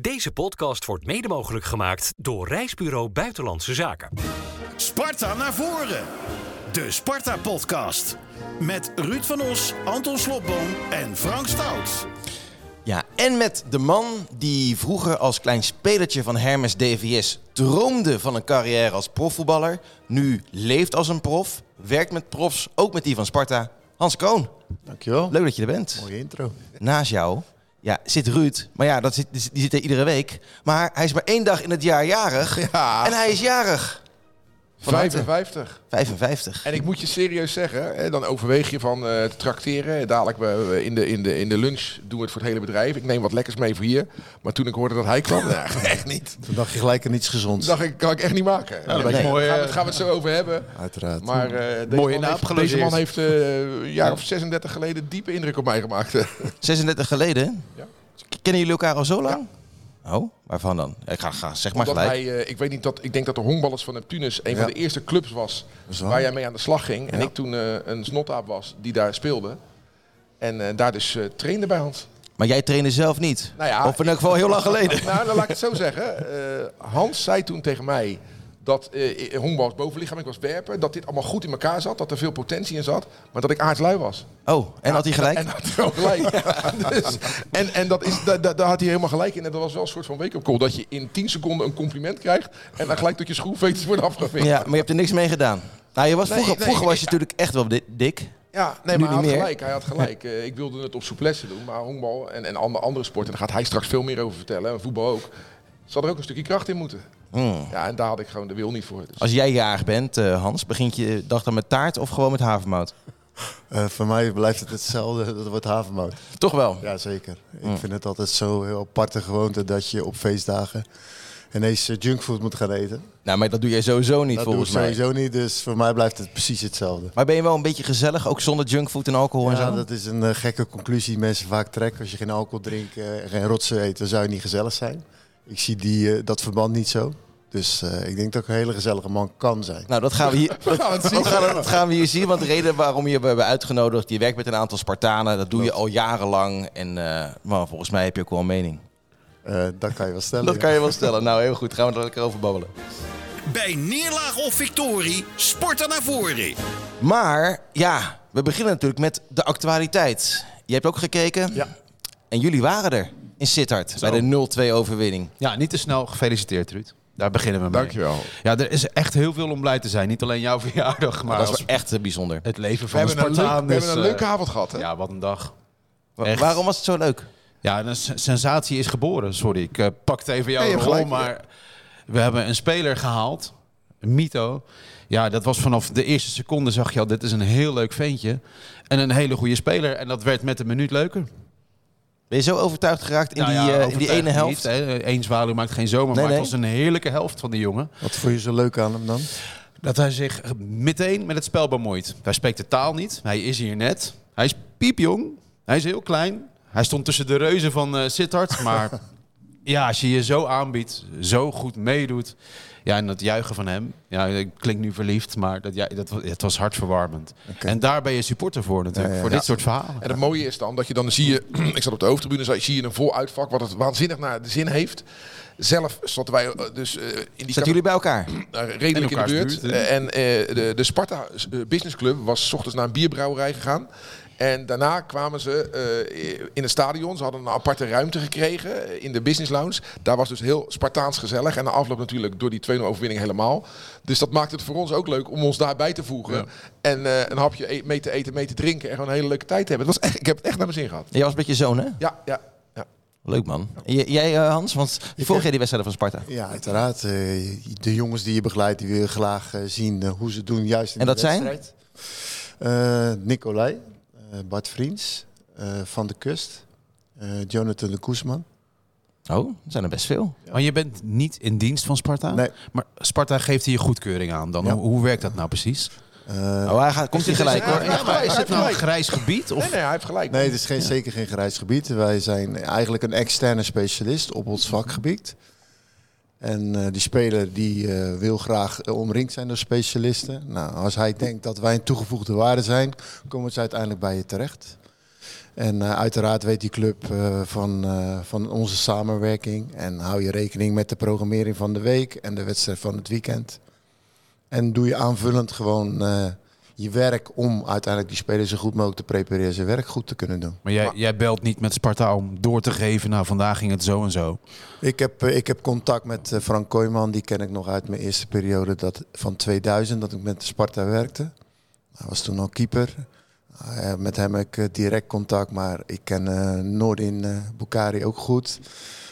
Deze podcast wordt mede mogelijk gemaakt door Reisbureau Buitenlandse Zaken. Sparta naar voren. De Sparta-podcast. Met Ruud van Os, Anton Slobboom en Frank Stout. Ja, en met de man die vroeger als klein spelertje van Hermes DVS droomde van een carrière als profvoetballer, nu leeft als een prof, werkt met profs, ook met die van Sparta, Hans Kroon. Dankjewel. Leuk dat je er bent. Mooie intro. Naast jou ja, zit Ruud, maar ja, dat zit, die zit er iedere week. Maar hij is maar één dag in het jaar jarig Ja. en hij is jarig. Van harte. 55. 55. En ik moet je serieus zeggen, hè, dan overweeg je van eh, te trakteren. Dadelijk we- in, de, in, de, in de lunch doen we het voor het hele bedrijf. Ik neem wat lekkers mee voor hier. Maar toen ik hoorde dat hij kwam, ja, echt niet. Toen dacht je gelijk aan iets gezonds. Dacht ik, kan ik echt niet maken. dat lijkt Nee, mooi, Daar gaan, we, eh, gaan we het zo over hebben. Uiteraard. Maar eh, deze, Mooie man heeft, deze man heeft eh, een jaar of 36 geleden diepe indruk op mij gemaakt. 36 geleden? Ja. Kennen jullie elkaar al zo lang? Oh, waarvan dan? Ik ga, ga zeg maar Omdat gelijk. hij, eh, ik weet niet dat, ik denk dat de honkballers van Neptunus een Ja. van de eerste clubs was waar. jij mee aan de slag ging. En ik toen eh, een snotaap was die daar speelde. En eh, daar dus trainde bij Hans. Maar jij trainde zelf niet? Nou ja, of in elk geval heel lang geleden? Nou, dan laat ik het zo zeggen. Hans zei toen tegen mij dat eh honkbal was bovenlichaam, ik was werper. Dat dit allemaal goed in elkaar zat, dat er veel potentie in zat. Maar dat ik aardslui was. Oh, en had hij gelijk? En had hij gelijk. dus, en en dat is, da, da- daar had hij helemaal gelijk in. En dat was wel een soort van wake-up call. Dat je in 10 seconden een compliment krijgt. En dan gelijk tot je schroefveters worden afgevinkt. Ja, maar je hebt er niks mee gedaan. Nou, je was Nee, vroeger, nee, vroeger was je natuurlijk echt wel di- dik. Ja, nee, Nu maar hij had meer. gelijk. Hij had gelijk. Eh, ik wilde het op souplesse doen, maar honkbal en, en andere, andere sporten, daar gaat hij straks veel meer over vertellen. En voetbal ook. Zal er ook een stukje kracht in moeten. Hmm. Ja, en daar had ik gewoon de wil niet voor. Dus. Als jij jarig bent, eh, Hans, begint je dag dan met taart of gewoon met havermout? Eh, voor mij blijft het hetzelfde. Dat wordt havermout. Toch wel? Ja, zeker. Ik vind het altijd zo heel aparte gewoonte dat je op feestdagen ineens eh, junkfood moet gaan eten. Nou, maar dat doe jij sowieso niet dat doe ik volgens mij. sowieso niet. Dus voor mij blijft het precies hetzelfde. Maar ben je wel een beetje gezellig, ook zonder junkfood en alcohol en Ja, zo? dat is een gekke conclusie die mensen vaak trekken. Als je geen alcohol drinkt en geen rotsen eet, dan zou je niet gezellig zijn. Ik zie die, eh, dat verband niet zo. Dus eh, ik denk dat ik een hele gezellige man kan zijn. Nou, dat gaan we hier, dat, gaan het zien. dat gaan, dat gaan we hier zien. Want de reden waarom je hebben uitgenodigd, je werkt met een aantal Spartanen, dat doe je al jarenlang. En eh, maar volgens mij heb je ook wel een mening. Eh, dat kan je wel stellen. Dat ja. kan je wel stellen. Nou, heel goed. Gaan we er lekker over babbelen. Bij neerlaag of victorie, Sparta naar voren. Maar ja, we beginnen natuurlijk met de actualiteit. Je hebt ook gekeken. Ja. En jullie waren er in Sittard bij de 0-2 overwinning. Ja, niet te snel. Gefeliciteerd, Ruud. Daar beginnen we mee. Dankjewel. Ja, er is echt heel veel om blij te zijn. Niet alleen jouw verjaardag, maar dat is wel echt eh, bijzonder. het leven We van een hebben een, leuk, Spartaan. we is, hebben een leuke eh, avond gehad, hè? Ja, wat een dag. Wa- echt. Waarom was het zo leuk? Ja, een sensatie is geboren. Sorry, ik eh, pakte even jouw Nee, hebt rol, gelijk, maar we hebben een speler gehaald, een Mito. Ja, dat was vanaf de eerste seconde zag je al, dit is een heel leuk ventje. En een hele goede speler. En dat werd met een minuut leuker. Ben je zo overtuigd geraakt in, Nou die, eh, in die ene helft? Niet, hè. Eén zwaluw maakt geen zomer, Nee, maar nee. het was een heerlijke helft van die jongen. Wat vond je zo leuk aan hem dan? Dat hij zich meteen met het spel bemoeit. Hij spreekt de taal niet. Hij is hier net. Hij is piepjong. Hij is heel klein. Hij stond tussen de reuzen van eh Sittard. Maar ja, als je je zo aanbiedt, zo goed meedoet. Ja, en dat juichen van hem. Ja, ik klink nu verliefd, maar dat, ja, dat, het was hartverwarmend. En daar ben je supporter voor natuurlijk. Ja, ja. Voor Ja. dit soort verhalen. En het mooie is dan dat je dan zie je, ik zat op de hoofdtribune, zie- zie je een vol uitvak wat het waanzinnig naar de zin heeft. Zelf zaten wij eh, dus eh, in die Zaten jullie bij elkaar? Nou, redelijk in, de buurt. en eh, de, de Sparta Business Club was 's ochtends naar een bierbrouwerij gegaan. En daarna kwamen ze eh, in het stadion. Ze hadden een aparte ruimte gekregen eh, in de business lounge. Daar was dus heel Spartaans gezellig. En de afloop natuurlijk door die 2-0 overwinning helemaal. Dus dat maakt het voor ons ook leuk om ons daarbij te voegen. Ja. En eh, een hapje e- mee te eten, mee te drinken. En gewoon een hele leuke tijd te hebben. Het was echt, ik heb het echt naar mijn zin gehad. Jij was met je zoon, hè? Ja, ja. ja. Leuk man. En j- jij, eh, Hans? Want volg jij die wedstrijden van Sparta? Ja, uiteraard. eh, de jongens die je begeleidt, die wil je graag zien hoe ze doen juist in En de dat zijn? wedstrijd. Eh, Nicolai, Bart Vriends, eh, Van de Kust, eh, Jonathan de Koesman. Oh, er zijn er best veel. Maar je bent niet in dienst van Sparta? Nee. Maar Sparta geeft hier goedkeuring aan dan. Ja. Hoe, hoe werkt dat nou precies? Eh, Oh, hij gaat, komt hij gelijk hoor. Ja, maar Is het nou een grijs gebied? Of? Nee, nee, hij heeft gelijk. nee, het is geen, zeker geen grijs gebied. Wij zijn eigenlijk een externe specialist op ons vakgebied. En eh, die speler die eh, wil graag eh, omringd zijn door specialisten. Nou, als hij denkt dat wij een toegevoegde waarde zijn, komen ze uiteindelijk bij je terecht. En uiteraard weet die club van, van onze samenwerking. En hou je rekening met de programmering van de week en de wedstrijd van het weekend. En doe je aanvullend gewoon je werk om uiteindelijk die spelers zo goed mogelijk te prepareren zijn werk goed te kunnen doen. Maar jij, jij belt niet met Sparta om door te geven, nou vandaag ging het zo en zo. Ik heb, eh, ik heb contact met eh, Frank Kooijman, die ken ik nog uit mijn eerste periode dat, van 2000, dat ik met Sparta werkte. Hij was toen al keeper. Eh, met hem heb ik direct contact, maar ik ken eh Noordin eh Bukari ook goed.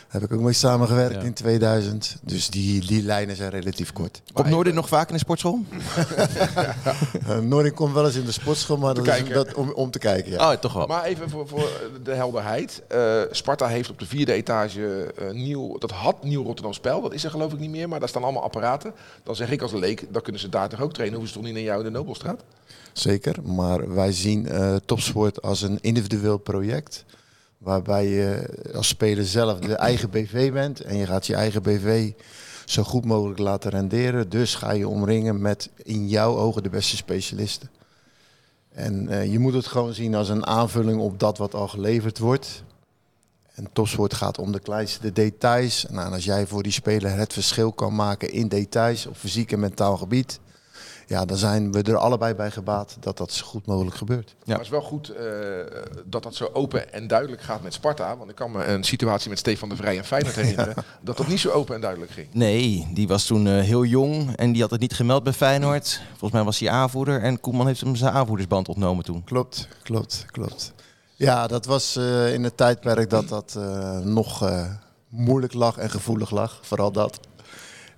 Heb ik ook mee samengewerkt Ja. in 2000. Dus die, die lijnen zijn relatief kort. Komt Noordin nog vaak in de sportschool? Uh, Noordin komt wel eens in de sportschool, maar dat is kijken. dat, om, om te kijken. Ja. Oh, toch wel. Maar even voor, voor de helderheid. Eh, Sparta heeft op de vierde etage eh, nieuw, dat had nieuw Rotterdam spel. Dat is er geloof ik niet meer, maar daar staan allemaal apparaten. Dan zeg ik als leek, dan kunnen ze daar toch ook trainen. Hoeven ze toch niet naar jou in de Nobelstraat? Zeker, maar wij zien eh, topsport als een individueel project. Waarbij je als speler zelf de eigen BV bent. En je gaat je eigen BV zo goed mogelijk laten renderen. Dus ga je omringen met in jouw ogen de beste specialisten. En eh, je moet het gewoon zien als een aanvulling op dat wat al geleverd wordt. En topsport gaat om de kleinste details. Nou, en als jij voor die speler het verschil kan maken in details op fysiek en mentaal gebied. Ja, dan zijn we er allebei bij gebaat dat dat zo goed mogelijk gebeurt. Ja. Maar het is wel goed eh, dat dat zo open en duidelijk gaat met Sparta. Want ik kan me een situatie met Stefan de Vrij en Feyenoord herinneren. Dat dat niet zo open en duidelijk ging. Nee, die was toen eh, heel jong en die had het niet gemeld bij Feyenoord. Volgens mij was hij aanvoerder en Koeman heeft hem zijn aanvoerdersband ontnomen toen. Klopt, klopt, klopt. Ja, dat was eh, in het tijdperk dat dat eh, nog eh, moeilijk lag en gevoelig lag. Vooral dat.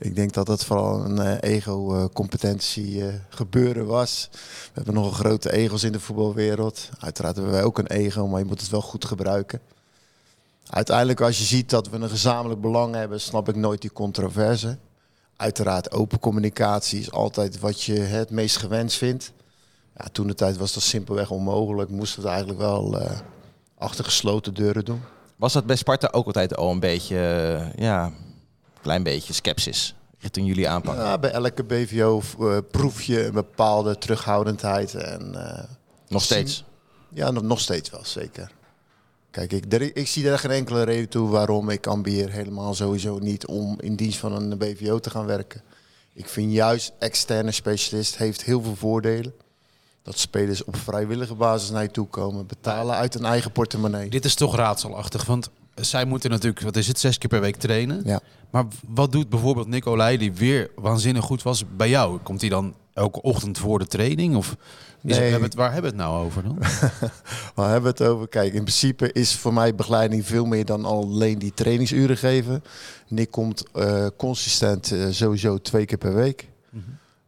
Ik denk dat het vooral een eh, ego-competentie eh, gebeuren was. We hebben nogal grote egos in de voetbalwereld. Uiteraard hebben wij ook een ego, maar je moet het wel goed gebruiken. Uiteindelijk, als je ziet dat we een gezamenlijk belang hebben, snap ik nooit die controverse. Uiteraard, open communicatie is altijd wat je het meest gewenst vindt. Ja, toen de tijd was dat simpelweg onmogelijk. Moesten we het eigenlijk wel eh, achter gesloten deuren doen. Was dat bij Sparta ook altijd al een beetje, ja, klein beetje sceptisch richting jullie aanpak? Ja, bij elke BVO eh, proef je een bepaalde terughoudendheid. En eh, Nog steeds. ja, nog, nog steeds wel, zeker. Kijk, ik, er- ik zie daar geen enkele reden toe waarom ik ambieer helemaal sowieso niet om in dienst van een BVO te gaan werken. Ik vind juist externe specialist heeft heel veel voordelen. Dat spelers op vrijwillige basis naar je toe komen, betalen uit hun eigen portemonnee. Dit is toch raadselachtig, want zij moeten natuurlijk, wat is het, zes keer per week trainen. Ja. Maar wat doet bijvoorbeeld Nick Olij, die weer waanzinnig goed was, bij jou? Komt hij dan elke ochtend voor de training? Of is Nee. het, waar hebben we het nou over dan? Waar hebben we het over? Kijk, in principe is voor mij begeleiding veel meer dan alleen die trainingsuren geven. Nick komt eh, consistent eh, sowieso twee keer per week.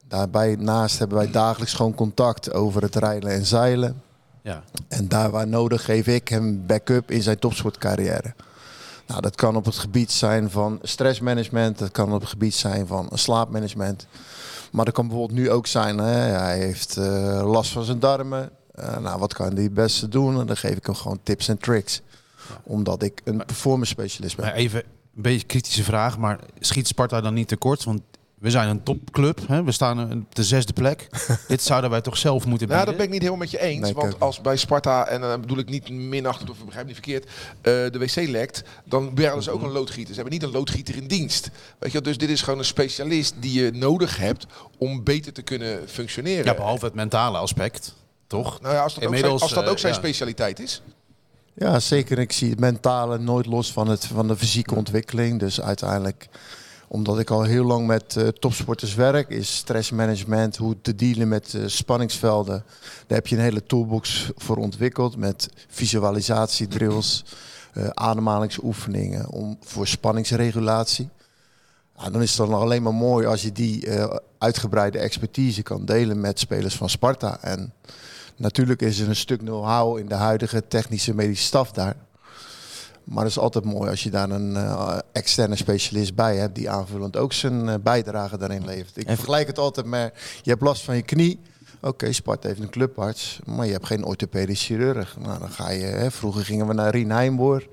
Daarbij naast hebben wij dagelijks gewoon contact over het rijden en zeilen. Ja. En daar waar nodig geef ik hem backup in zijn topsportcarrière. Nou, dat kan op het gebied zijn van stressmanagement, dat kan op het gebied zijn van slaapmanagement. Maar dat kan bijvoorbeeld nu ook zijn, hè, hij heeft eh, last van zijn darmen. Eh, nou, wat kan hij het beste doen? En dan geef ik hem gewoon tips en tricks. Omdat ik een performance specialist ben. Even een beetje kritische vraag, maar schiet Sparta dan niet tekort? Want we zijn een topclub, hè? we staan op de zesde plek. Dit zouden wij toch zelf moeten Nou, bieden? dat ben ik niet helemaal met je eens. Nee, want als bij Sparta, en dan bedoel ik niet minachtend of begrijp niet verkeerd, eh, de wc lekt, dan bellen ze ook een loodgieter. Ze hebben niet een loodgieter in dienst. Weet je, wel, dus dit is gewoon een specialist die je nodig hebt om beter te kunnen functioneren. Ja, behalve het mentale aspect, toch? Nou ja, als dat, ook zijn, Inmiddels, als dat ook eh, zijn ja. specialiteit is. Ja, zeker. Ik zie het mentale nooit los van, het, van de fysieke ontwikkeling. Dus uiteindelijk, omdat ik al heel lang met eh, topsporters werk, is stressmanagement, hoe te dealen met eh, spanningsvelden. Daar heb je een hele toolbox voor ontwikkeld met visualisatiedrills, eh ademhalingsoefeningen om, voor spanningsregulatie. Ja, dan is het dan alleen maar mooi als je die uitgebreide expertise kan delen met spelers van Sparta. En natuurlijk is er een stuk know-how in de huidige technische medische staf daar. Maar het is altijd mooi als je daar een eh, externe specialist bij hebt die aanvullend ook zijn eh, bijdrage daarin levert. Ik En- vergelijk het altijd met, je hebt last van je knie. Oké, Sparta heeft een clubarts, maar je hebt geen orthopedisch chirurg. Nou, dan ga je, hè, vroeger gingen we naar Rien Heimboor.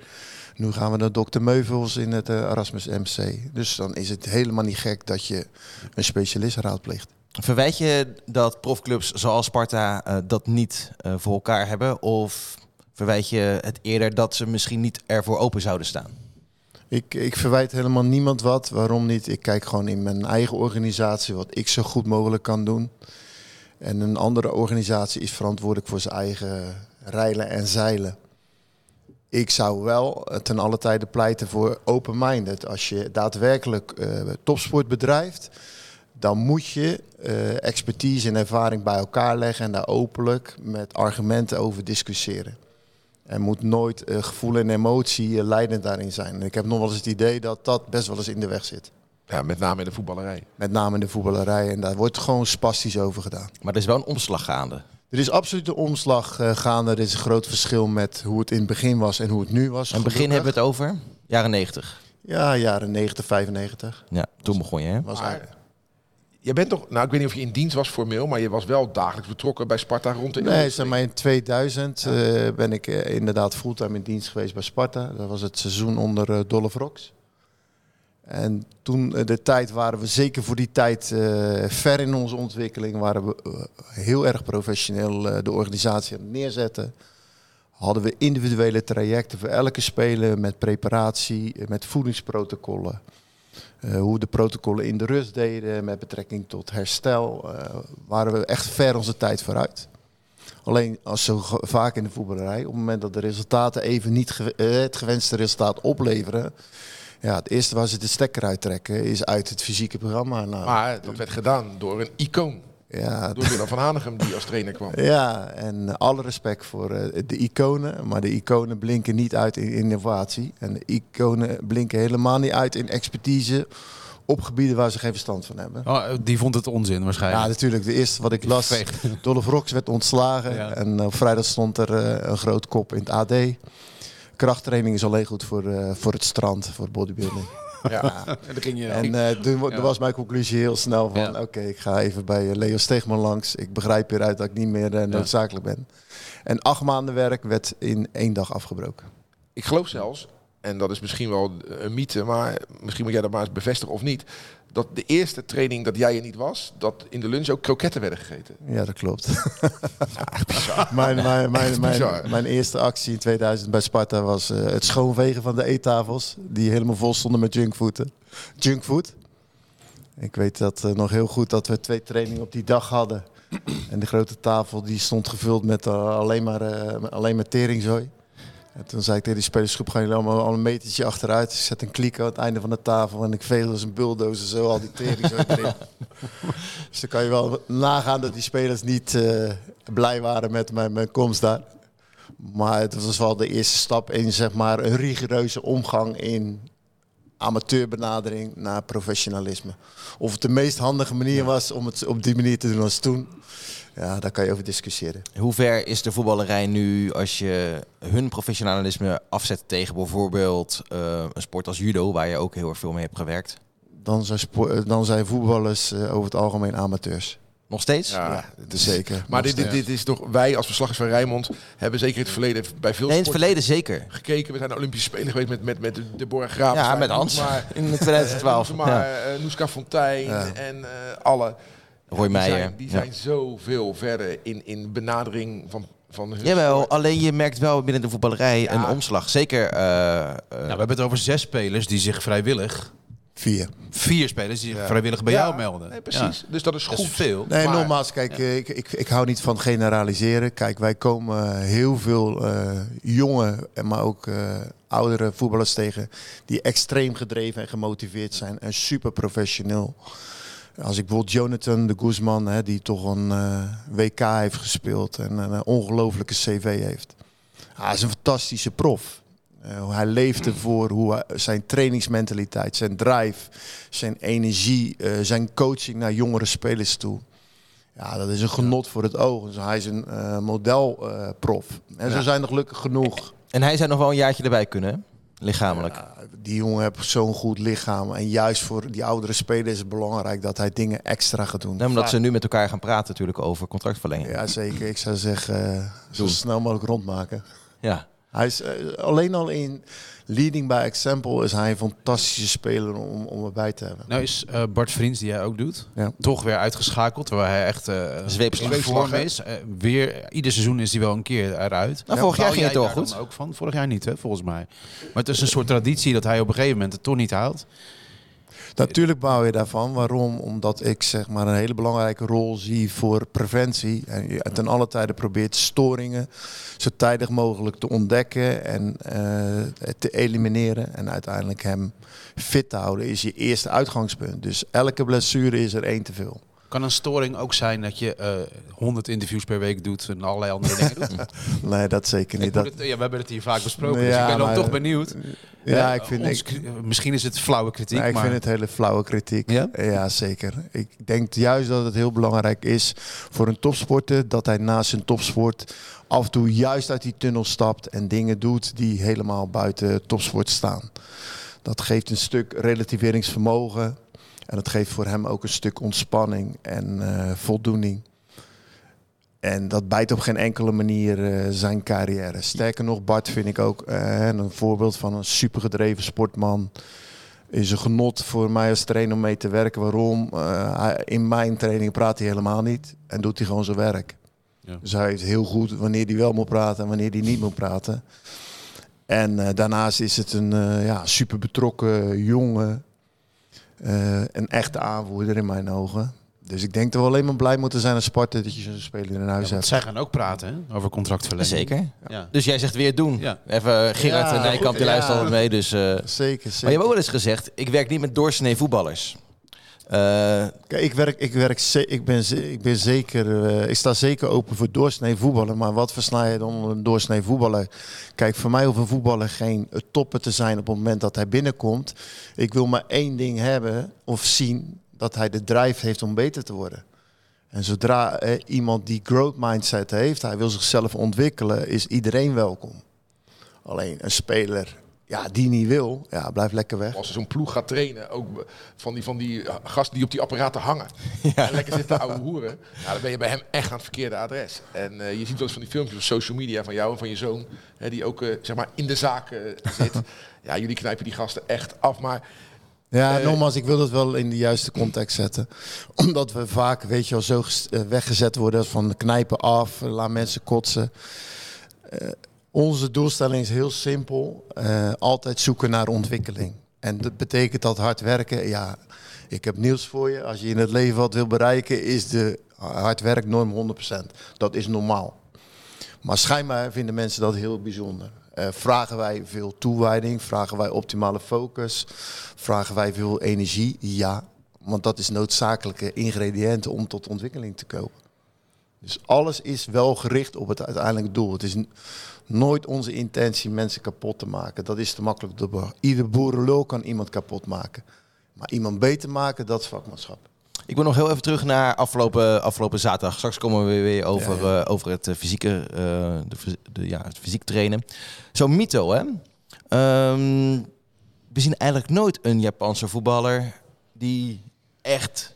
Nu gaan we naar dokter Meuvels in het eh, Erasmus MC. Dus dan is het helemaal niet gek dat je een specialist raadpleegt. Verwijt je dat profclubs zoals Sparta dat niet voor elkaar hebben? Of verwijt je het eerder dat ze misschien niet ervoor open zouden staan? Ik, ik verwijt helemaal niemand wat. Waarom niet? Ik kijk gewoon in mijn eigen organisatie wat ik zo goed mogelijk kan doen. En een andere organisatie is verantwoordelijk voor zijn eigen rijlen en zeilen. Ik zou wel ten alle tijde pleiten voor open-minded. Als je daadwerkelijk eh, topsport bedrijft, dan moet je eh, expertise en ervaring bij elkaar leggen en daar openlijk met argumenten over discussiëren. Er moet nooit eh, gevoel en emotie eh, leidend daarin zijn. En ik heb nog wel eens het idee dat dat best wel eens in de weg zit. Ja, met name in de voetballerij. Met name in de voetballerij. En daar wordt gewoon spastisch over gedaan. Maar er is wel een omslag gaande. Er is absoluut een omslag eh, gaande. Er is een groot verschil met hoe het in het begin was en hoe het nu was. In het begin hebben we het over jaren 90. Ja, jaren 90, 95. Ja, toen begon je hè? Was Maar- Je bent toch, nou ik weet niet of je in dienst was formeel, maar je was wel dagelijks betrokken bij Sparta rond de Nee, zeg maar in 2000 eh, ben ik eh, inderdaad fulltime in dienst geweest bij Sparta. Dat was het seizoen onder eh Dolph Rox. En toen de tijd waren we zeker voor die tijd ver in onze ontwikkeling. Waren we heel erg professioneel de organisatie aan het neerzetten. Hadden we individuele trajecten voor elke speler met preparatie, met voedingsprotocollen. Eh, hoe de protocollen in de rust deden met betrekking tot herstel. eh, waren we echt ver onze tijd vooruit. Alleen als zo vaak in de voetballerij, op het moment dat de resultaten even niet eh, het gewenste resultaat opleveren. Ja, het eerste waar ze de stekker uittrekken is uit het fysieke programma. Nou, Maar dat werd gedaan door een icoon. Ja, Door Willem van Hanegem die als trainer kwam. ja, en alle respect voor eh, de iconen. Maar de iconen blinken niet uit in innovatie. En de iconen blinken helemaal niet uit in expertise op gebieden waar ze geen verstand van hebben. Oh, die vond het onzin Ja, waarschijnlijk. natuurlijk. De eerste wat ik las. Dolph Rox werd ontslagen. Ja. En op vrijdag stond er eh, een groot kop in het AD. Krachttraining is alleen goed voor, eh, voor het strand, voor bodybuilding. Ja. En dan ging je... En eh, toen, Ja. was mijn conclusie heel snel van... Ja. oké, ik ga even bij eh, Leo Steegman langs. Ik begrijp hieruit dat ik niet meer eh, noodzakelijk ben. En acht maanden werk werd in één dag afgebroken. Ik geloof zelfs, en dat is misschien wel een mythe, maar misschien moet jij dat maar eens bevestigen of niet. Dat de eerste training dat jij er niet was, dat in de lunch ook kroketten werden gegeten. Ja, dat klopt. mijn, mijn, mijn, bizar. mijn, mijn eerste actie in 2000 bij Sparta was eh, het schoonvegen van de eettafels. Die helemaal vol stonden met junkfood. Junkfood. Ik weet dat eh, nog heel goed dat we twee trainingen op die dag hadden. En de grote tafel die stond gevuld met eh, alleen, maar, alleen maar teringzooi. En toen zei ik tegen die spelersgroep, gaan jullie allemaal al een metertje achteruit. Ik zet een kliek aan het einde van de tafel en ik veeg als een bulldozer zo al die teringzooi erin. Dus dan kan je wel nagaan dat die spelers niet eh, blij waren met mijn, mijn komst daar. Maar het was wel de eerste stap in zeg maar, een rigoureuze omgang in amateurbenadering naar professionalisme. Of het de meest handige manier was om het op die manier te doen als toen, ja, daar kan je over discussiëren. Hoe ver is de voetballerij nu als je hun professionalisme afzet tegen bijvoorbeeld eh, een sport als judo, waar je ook heel erg veel mee hebt gewerkt? Dan zijn, eh, dan zijn voetballers eh, over het algemeen amateurs. Nog steeds? Ja, zeker. Maar dit, dit, is toch, wij als verslaggers van Rijnmond hebben zeker in het verleden bij veel Nee, in het sporten verleden zeker. gekeken. We zijn naar Olympische Spelen geweest met, met, met Deborah Graaf. Ja, met Hans. Maar, In 2012. maar ja. eh, Noeska Fontijn Ja. en eh, alle. Roy die Meijer. Zijn, die Ja. zijn zoveel verder in, in benadering van, van hun Jawel, sport. alleen je merkt wel binnen de voetballerij Ja. een omslag. Zeker eh, eh, Nou, we hebben het over zes spelers die zich vrijwillig... Vier. Vier spelers die zich vrijwillig bij Ja, jou melden. Nee, precies. Dus dat is dat goed. is veel. Nee, Maar- nogmaals, kijk, eh, ik, ik, ik hou niet van generaliseren. Kijk, wij komen heel veel eh, jonge, en maar ook eh, oudere voetballers tegen die extreem gedreven en gemotiveerd zijn en super professioneel. Als ik bijvoorbeeld Jonathan de Guzman, hè, die toch een eh, WK heeft gespeeld en een ongelofelijke CV heeft. Hij is een fantastische prof. Eh, hij leeft ervoor hoe hij- zijn trainingsmentaliteit, zijn drive, zijn energie, eh, zijn coaching naar jongere spelers toe. Ja, dat is een genot voor het oog. Dus hij is een eh, modelprof. en zo zijn er gelukkig genoeg. En hij zou nog wel een jaartje erbij kunnen, hè? Lichamelijk. Ja, die jongen heeft zo'n goed lichaam. En juist voor die oudere spelers is het belangrijk dat hij dingen extra gaat doen. Nee, omdat ze nu met elkaar gaan praten natuurlijk over contractverlenging. Ja, zeker. Ik zou zeggen, eh, zo snel mogelijk rondmaken. Ja. Hij is eh, alleen al in leading by example is hij een fantastische speler om, om erbij te hebben. Nou is eh, Bart Vriends, die jij ook doet, Ja. toch weer uitgeschakeld. Terwijl hij echt eh Zweepslag. in vorm is. Eh, weer, ieder seizoen is hij wel een keer eruit. Nou, vorig jaar ging het toch goed? ook van? Vorig jaar niet, hè, volgens mij. Maar het is een soort traditie dat hij op een gegeven moment het toch niet haalt. Natuurlijk bouw je daarvan. Waarom? Omdat ik zeg maar een hele belangrijke rol zie voor preventie. En je ten alle tijde probeert storingen zo tijdig mogelijk te ontdekken en eh, te elimineren. En uiteindelijk hem fit te houden is je eerste uitgangspunt. Dus elke blessure is er één te veel. Kan een storing ook zijn dat je eh 100 interviews per week doet en allerlei andere dingen doet? Nee, dat zeker niet. Dat, het- ja, we hebben het hier vaak besproken, Ja, dus ik ben dan toch benieuwd. ja, Eh, ik vind, ons ik, kri- misschien is het flauwe kritiek, Nee, ik maar vind het hele flauwe kritiek. Ja? Ja? zeker. Ik denk juist dat het heel belangrijk is voor een topsporter dat hij naast zijn topsport af en toe juist uit die tunnel stapt en dingen doet die helemaal buiten topsport staan. Dat geeft een stuk relativeringsvermogen en dat geeft voor hem ook een stuk ontspanning en eh, voldoening. En dat bijt op geen enkele manier eh, zijn carrière. Sterker nog, Bart vind ik ook eh, een voorbeeld van een supergedreven sportman is een genot voor mij als trainer om mee te werken. Waarom? In mijn training praat hij helemaal niet en doet hij gewoon zijn werk. Ja. Dus hij weet heel goed wanneer hij wel moet praten en wanneer hij niet moet praten. En daarnaast is het een eh, ja, super betrokken jongen. Eh, een echte aanvoerder in mijn ogen. Dus ik denk dat we alleen maar blij moeten zijn als Sparta dat je zo'n speler in Ja, huis want hebt. zij gaan ook praten hè, over contractverlenging. Zeker. Ja. Dus jij zegt weer doen. Ja. Even Gerard Ja, Nijkamp, die luistert ja. altijd mee. Dus, eh, Zeker, zeker. Maar je hebt ook wel eens gezegd, ik werk niet met doorsnee voetballers. Eh, Kijk, ik, werk, ik, werk ik, ben, ik ben zeker, eh, ik sta zeker open voor doorsnee voetballen. Maar wat versla je dan een doorsnee voetballer? Kijk, voor mij hoeft een voetballer geen topper te zijn op het moment dat hij binnenkomt. Ik wil maar één ding hebben of zien, dat hij de drive heeft om beter te worden. En zodra eh, iemand die growth mindset heeft, hij wil zichzelf ontwikkelen, is iedereen welkom. Alleen een speler ja, die niet wil, ja, blijf lekker weg. Als zo'n ploeg gaat trainen, ook van die, van die gasten die op die apparaten hangen. En lekker zitten ouwe hoeren. Ja, dan ben je bij hem echt aan het verkeerde adres. En eh, je ziet wel eens van die filmpjes op social media van jou en van je zoon. Hè, die ook eh, zeg maar in de zaak eh, zit. Ja, jullie knijpen die gasten echt af. Maar Ja, Eh, nogmaals, ik wil dat wel in de juiste context zetten. Omdat we vaak, weet je wel, zo eh, weggezet worden van knijpen af, eh, laat mensen kotsen. Eh, onze doelstelling is heel simpel. eh, altijd zoeken naar ontwikkeling. En dat betekent dat hard werken. Ja, ik heb nieuws voor je. Als je in het leven wat wil bereiken, is de hard werknorm 100%. Dat is normaal. Maar schijnbaar vinden mensen dat heel bijzonder. Eh, vragen wij veel toewijding? Vragen wij optimale focus? Vragen wij veel energie? Ja, want dat is noodzakelijke ingrediënten om tot ontwikkeling te komen. Dus alles is wel gericht op het uiteindelijke doel. Het is nooit onze intentie mensen kapot te maken. Dat is te makkelijk. te be- Ieder boerenlul kan iemand kapot maken. Maar iemand beter maken, dat is vakmanschap. ik wil nog heel even terug naar afgelopen, afgelopen zaterdag. Straks komen we weer over, Ja, eh, over het eh, fysieke, eh, de, ja, het fysiek trainen. Zo'n Mito, hè? Ehm, we zien eigenlijk nooit een Japanse voetballer die echt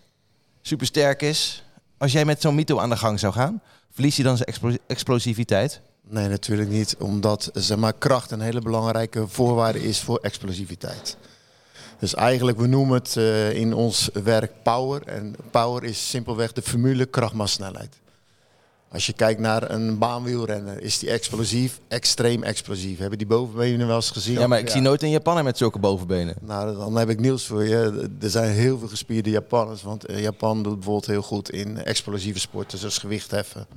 supersterk is. Als jij met zo'n Mito aan de gang zou gaan, verliest hij dan zijn explo- explosiviteit? Nee, natuurlijk niet. Omdat zeg maar, kracht een hele belangrijke voorwaarde is voor explosiviteit. Dus eigenlijk, we noemen het eh, in ons werk power. En power is simpelweg de formule kracht maar snelheid. Als je kijkt naar een baanwielrenner, is die explosief, extreem explosief. Hebben die bovenbenen wel eens gezien? Ja, maar ik zie nooit een Japaner met zulke bovenbenen. Nou, dan heb ik nieuws voor je. Er zijn heel veel gespierde Japanners. Want eh, Japan doet bijvoorbeeld heel goed in explosieve sporten, zoals gewichtheffen.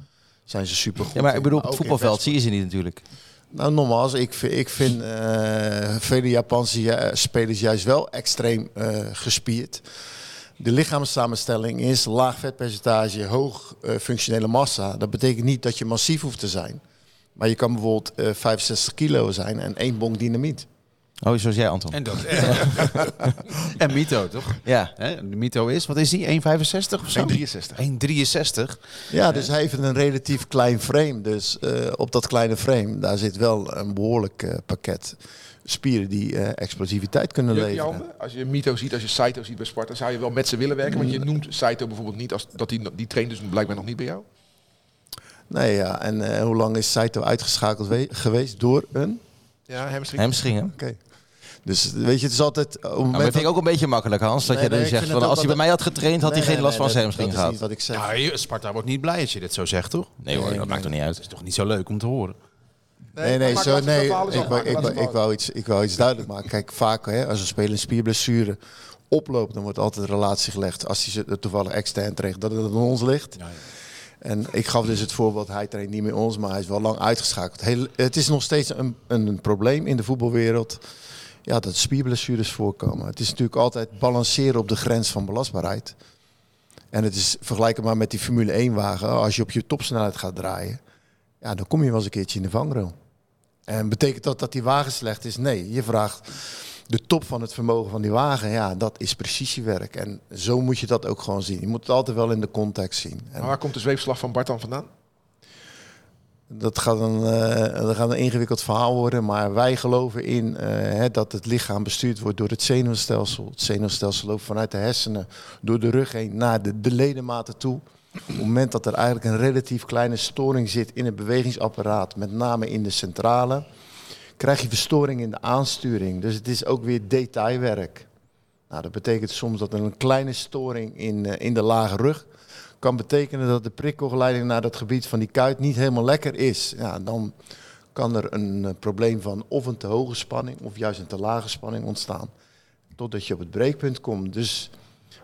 Zijn ze super goed. Ja, maar ik bedoel, op het voetbalveld zie je ze niet natuurlijk. nou, nogmaals, ik, vind- ik vind eh, vele Japanse spelers juist wel extreem eh, gespierd. De lichaamssamenstelling is laag vetpercentage, hoog eh, functionele massa. Dat betekent niet dat je massief hoeft te zijn. Maar je kan bijvoorbeeld eh 65 kilo zijn en één bonk dynamiet. Oh, zoals jij, Anton. En dat. en Mito, toch? Ja. Hè, de Mito is, wat is die? 1,65 of zo? 1,63. 1,63. Ja, dus hij heeft een relatief klein frame. Dus eh, op dat kleine frame, daar zit wel een behoorlijk eh, pakket spieren die eh, explosiviteit kunnen je leveren. Als je Mito ziet, als je Saito ziet bij Sparta, zou je wel met ze willen werken? Want je noemt Saito bijvoorbeeld niet, als, dat die, die traint dus blijkbaar nog niet bij jou. Nee, ja. En eh, hoe lang is Saito uitgeschakeld we- geweest door een? Ja, hamstring. Hamstringen. Oké. Dus weet je, het is altijd... Op het Nou, moment maar dat vind ik ook een beetje makkelijk, Hans. Dat Nee, je dan nee, zegt, van, het als hij bij mij had getraind, had hij geen nee, last van zijn Dat is gehad. niet wat ik zeg. Ja, je- Sparta wordt niet blij als je dit zo zegt, toch? Nee hoor, dat maakt toch niet uit. Dat is toch niet zo leuk om te horen? Nee, nee, zo, nee ik, wou- ik, wou- ik, wou iets, ik wou iets duidelijk maken. Kijk, vaak hè, als een speler een spierblessure oploopt, dan wordt altijd een relatie gelegd. Als hij ze toevallig extern terecht, dat het aan ons ligt. En ik gaf dus het voorbeeld, hij traint niet meer ons, maar hij is wel lang uitgeschakeld. Heel, het is nog steeds een, een, een probleem in de voetbalwereld ja, dat spierblessures voorkomen. Het is natuurlijk altijd balanceren op de grens van belastbaarheid. En het is vergelijkbaar met die Formule 1 wagen. Als je op je topsnelheid gaat draaien, ja, dan kom je wel eens een keertje in de vangrail. En betekent dat dat die wagen slecht is? Nee, je vraagt de top van het vermogen van die wagen. Ja, dat is precisiewerk. En zo moet je dat ook gewoon zien. Je moet het altijd wel in de context zien. En Maar waar komt de zweepslag van Bart dan vandaan? Dat gaat, een, eh, dat gaat een ingewikkeld verhaal worden. Maar wij geloven in eh, hè, dat het lichaam bestuurd wordt door het zenuwstelsel. Het zenuwstelsel loopt vanuit de hersenen door de rug heen naar de, de ledematen toe. Op het moment dat er eigenlijk een relatief kleine storing zit in het bewegingsapparaat, met name in de centrale, krijg je verstoring in de aansturing. Dus het is ook weer detailwerk. Nou, dat betekent soms dat er een kleine storing in, eh, in de lage rug kan betekenen dat de prikkelgeleiding naar dat gebied van die kuit niet helemaal lekker is. Ja, dan kan er een eh, probleem van of een te hoge spanning of juist een te lage spanning ontstaan. Totdat je op het breekpunt komt. Dus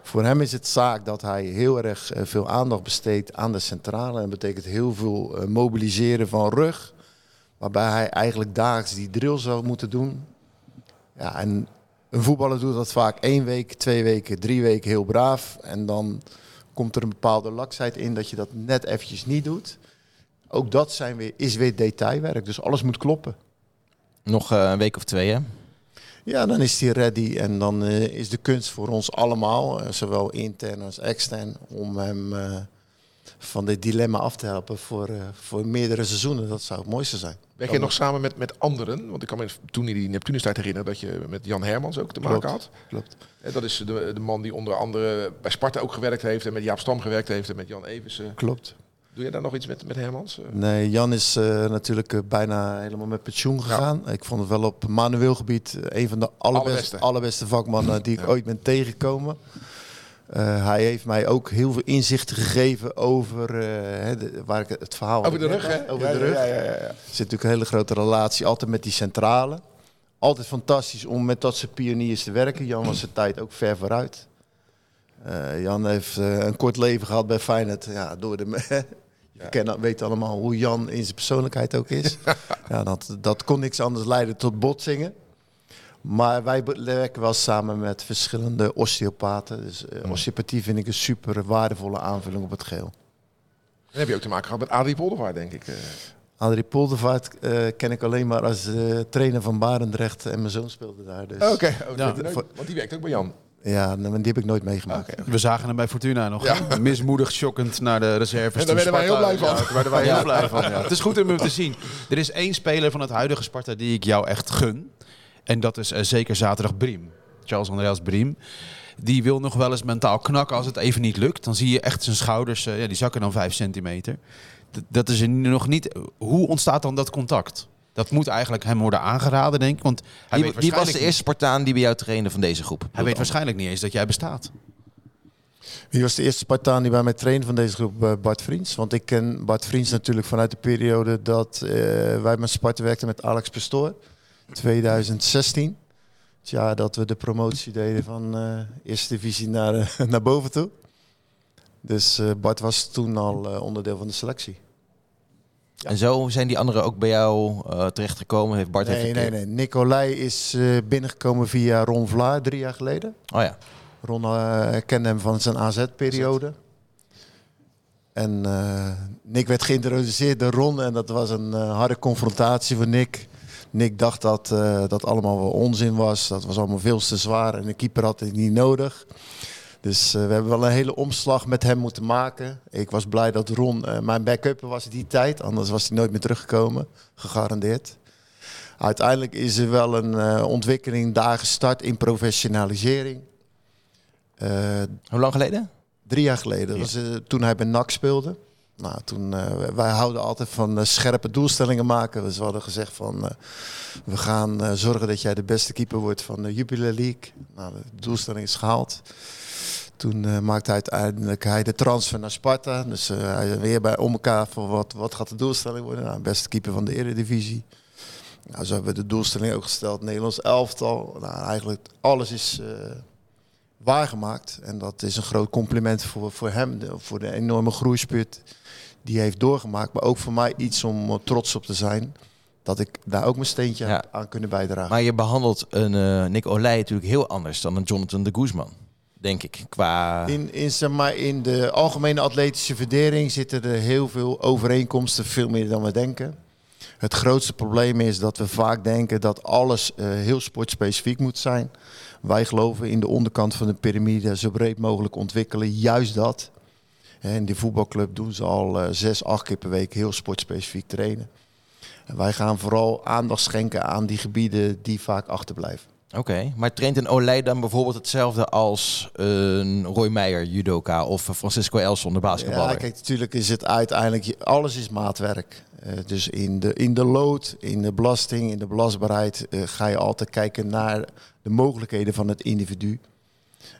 voor hem is het zaak dat hij heel erg eh, veel aandacht besteedt aan de centrale. En dat betekent heel veel eh, mobiliseren van rug. Waarbij hij eigenlijk dagelijks die drill zou moeten doen. Ja, en een voetballer doet dat vaak één week, twee weken, drie weken heel braaf. En dan komt er een bepaalde laksheid in dat je dat net eventjes niet doet. Ook dat zijn weer, is weer detailwerk. Dus alles moet kloppen. Nog eh, een week of twee, hè? Ja, dan is hij ready. En dan eh, is de kunst voor ons allemaal, eh, zowel intern als extern, om hem van dit dilemma af te helpen voor, eh, voor meerdere seizoenen. Dat zou het mooiste zijn. Werk je nog samen met, met anderen? Want ik kan me toen in die Neptunus tijd herinneren dat je met Jan Hermans ook te maken Klopt. had. Klopt. Hè, Dat is de, de man die onder andere bij Sparta ook gewerkt heeft en met Jaap Stam gewerkt heeft en met Jan Eversen. Klopt. Doe je daar nog iets met, met Hermans? Eh, Nee, Jan is eh, natuurlijk bijna helemaal met pensioen gegaan. Ik vond het wel op manueel gebied een van de allerbeste, Allerbeste. allerbeste vakmannen die ik Ja. ooit ben tegengekomen. Eh, hij heeft mij ook heel veel inzichten gegeven over eh, de- waar ik het- verhaal Over de rug, hè? Over Ja, de rug. ja, ja. Er zit natuurlijk een hele grote relatie altijd met die centrale. Altijd fantastisch om met dat soort pioniers te werken. Jan was zijn tijd ook ver vooruit. Eh, Jan heeft een kort leven gehad bij Feyenoord. Ja, door de, je ken, weet allemaal hoe Jan in zijn persoonlijkheid ook is. ja, dat, dat kon niks anders leiden tot botsingen. Maar wij werken wel samen met verschillende osteopaten. Dus eh, osteopathie vind ik een super waardevolle aanvulling op het geheel. Dan heb je ook te maken gehad met Adrie Poldervaart, denk ik. eh. Adrie Poldervaart eh, ken ik alleen maar als eh, trainer van Barendrecht en mijn zoon speelde daar. Dus Oké, Ja. want die werkt ook bij Jan. ja, nou, die heb ik nooit meegemaakt. We zagen hem bij Fortuna nog. Ja. Mismoedig, shockend naar de reserves. En daar werden wij heel blij van. Ja, daar werden wij heel blij van. Ja. Het is goed om hem te zien. Er is één speler van het huidige Sparta die ik jou echt gun. En dat is eh, zeker zaterdag Briem. Charles Andreas Briem. Die wil nog wel eens mentaal knakken als het even niet lukt. Dan zie je echt zijn schouders, eh, ja, die zakken dan vijf centimeter. D- dat is er nog niet. Hoe ontstaat dan dat contact? Dat moet eigenlijk hem worden aangeraden, denk ik. Want hij weet wie was de eerste Spartaan die bij jou trainde van deze groep? Hij weet waarschijnlijk niet eens dat jij bestaat. Wie was de eerste Spartaan die bij mij trainde van deze groep? Eh, Bart Vriends. Want ik ken Bart Vriends natuurlijk vanuit de periode dat eh, wij met Sparta werkten met Alex Pastoor. 2016. Het jaar dat we de promotie deden van eh, eerste divisie naar, eh, naar boven toe. Dus eh, Bart was toen al onderdeel van de selectie. En zo zijn die anderen ook bij jou terechtgekomen? Heeft Bart Nee, heeft nee, nee. Nicolai is binnengekomen via Ron Vlaar drie jaar geleden. Oh ja. Ron kende hem van zijn AZ-periode. En Nick werd geïntroduceerd door Ron en dat was een harde confrontatie voor Nick. Nick dacht dat eh, dat allemaal wel onzin was. Dat was allemaal veel te zwaar en de keeper had het niet nodig. Dus eh, we hebben wel een hele omslag met hem moeten maken. Ik was blij dat Ron eh, mijn backup was die tijd. Anders was hij nooit meer teruggekomen. Gegarandeerd. Uiteindelijk is er wel een ontwikkeling daar gestart in professionalisering. Hoe lang geleden? Drie jaar geleden. Dat was toen hij bij NAC speelde. Nou, toen, eh, wij houden altijd van eh, scherpe doelstellingen maken. Dus we hadden gezegd van, eh, we gaan zorgen dat jij de beste keeper wordt van de Jupiler League. Nou, de doelstelling is gehaald. Toen maakte hij uiteindelijk hij de transfer naar Sparta. Dus hij weer bij om elkaar van wat, wat gaat de doelstelling worden. Nou, beste keeper van de Eredivisie. Nou, zo hebben we de doelstelling ook gesteld. Nederlands elftal. Nou, eigenlijk alles is waargemaakt. En dat is een groot compliment voor, voor hem. voor de enorme groeispurt die hij heeft doorgemaakt. Maar ook voor mij iets om trots op te zijn. Dat ik daar ook mijn steentje Ja. aan kunnen bijdragen. Maar je behandelt een eh, Nick Olij natuurlijk heel anders dan een Jonathan de Guzman. Denk ik. Qua... In, in, zeg maar, in de algemene atletische verdering zitten er heel veel overeenkomsten, veel meer dan we denken. Het grootste probleem is dat we vaak denken dat alles eh, heel sportspecifiek moet zijn. Wij geloven in de onderkant van de piramide zo breed mogelijk ontwikkelen. Juist dat. In de voetbalclub doen ze al eh, zes, acht keer per week heel sportspecifiek trainen. En wij gaan vooral aandacht schenken aan die gebieden die vaak achterblijven. Oké, maar traint een Olij dan bijvoorbeeld hetzelfde als een Roy Meijer, judoka, of Francisco Elson, de basketballer? Ja, kijk, natuurlijk is het uiteindelijk, alles is maatwerk. Eh, dus in de, in de lood, in de belasting, in de belastbaarheid eh, ga je altijd kijken naar de mogelijkheden van het individu.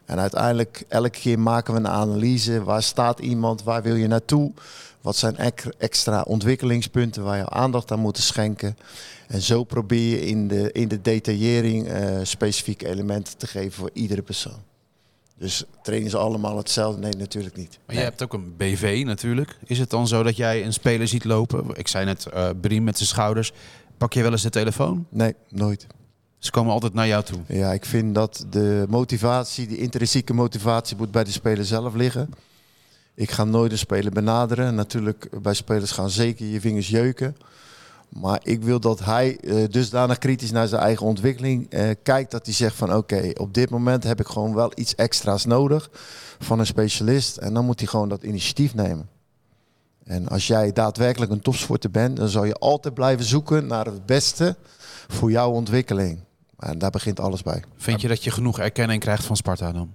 En uiteindelijk, elke keer maken we een analyse. Waar staat iemand? Waar wil je naartoe? Wat zijn extra ontwikkelingspunten waar je aandacht aan moet schenken? En zo probeer je in de, in de detaillering eh, specifieke elementen te geven voor iedere persoon. Dus trainen ze allemaal hetzelfde? Nee, natuurlijk niet. Maar jij hebt ook een BV natuurlijk. Is het dan zo dat jij een speler ziet lopen? Ik zei net, eh Briem met zijn schouders. Pak je wel eens de telefoon? Nee, nooit. Ze komen altijd naar jou toe. Ja, ik vind dat de motivatie, die intrinsieke motivatie, moet bij de speler zelf liggen. Ik ga nooit een speler benaderen. Natuurlijk, bij spelers gaan zeker je vingers jeuken. Maar ik wil dat hij eh, dusdanig kritisch naar zijn eigen ontwikkeling eh, kijkt. Dat hij zegt van oké, op dit moment heb ik gewoon wel iets extra's nodig van een specialist. En dan moet hij gewoon dat initiatief nemen. En als jij daadwerkelijk een topsporter bent, dan zal je altijd blijven zoeken naar het beste voor jouw ontwikkeling. En daar begint alles bij. Vind je dat je genoeg erkenning krijgt van Sparta dan?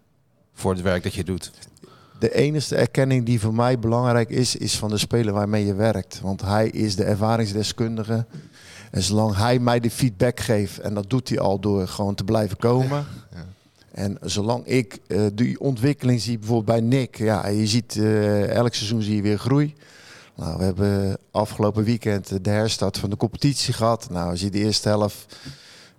Voor het werk dat je doet. De enige erkenning die voor mij belangrijk is, is van de speler waarmee je werkt. Want hij is de ervaringsdeskundige. En zolang hij mij de feedback geeft, en dat doet hij al door gewoon te blijven komen. En zolang ik eh, die ontwikkeling zie, bijvoorbeeld bij Nick, ja, je ziet eh, elk seizoen zie je weer groei. Nou, we hebben afgelopen weekend de herstart van de competitie gehad. Nou, als je de eerste helft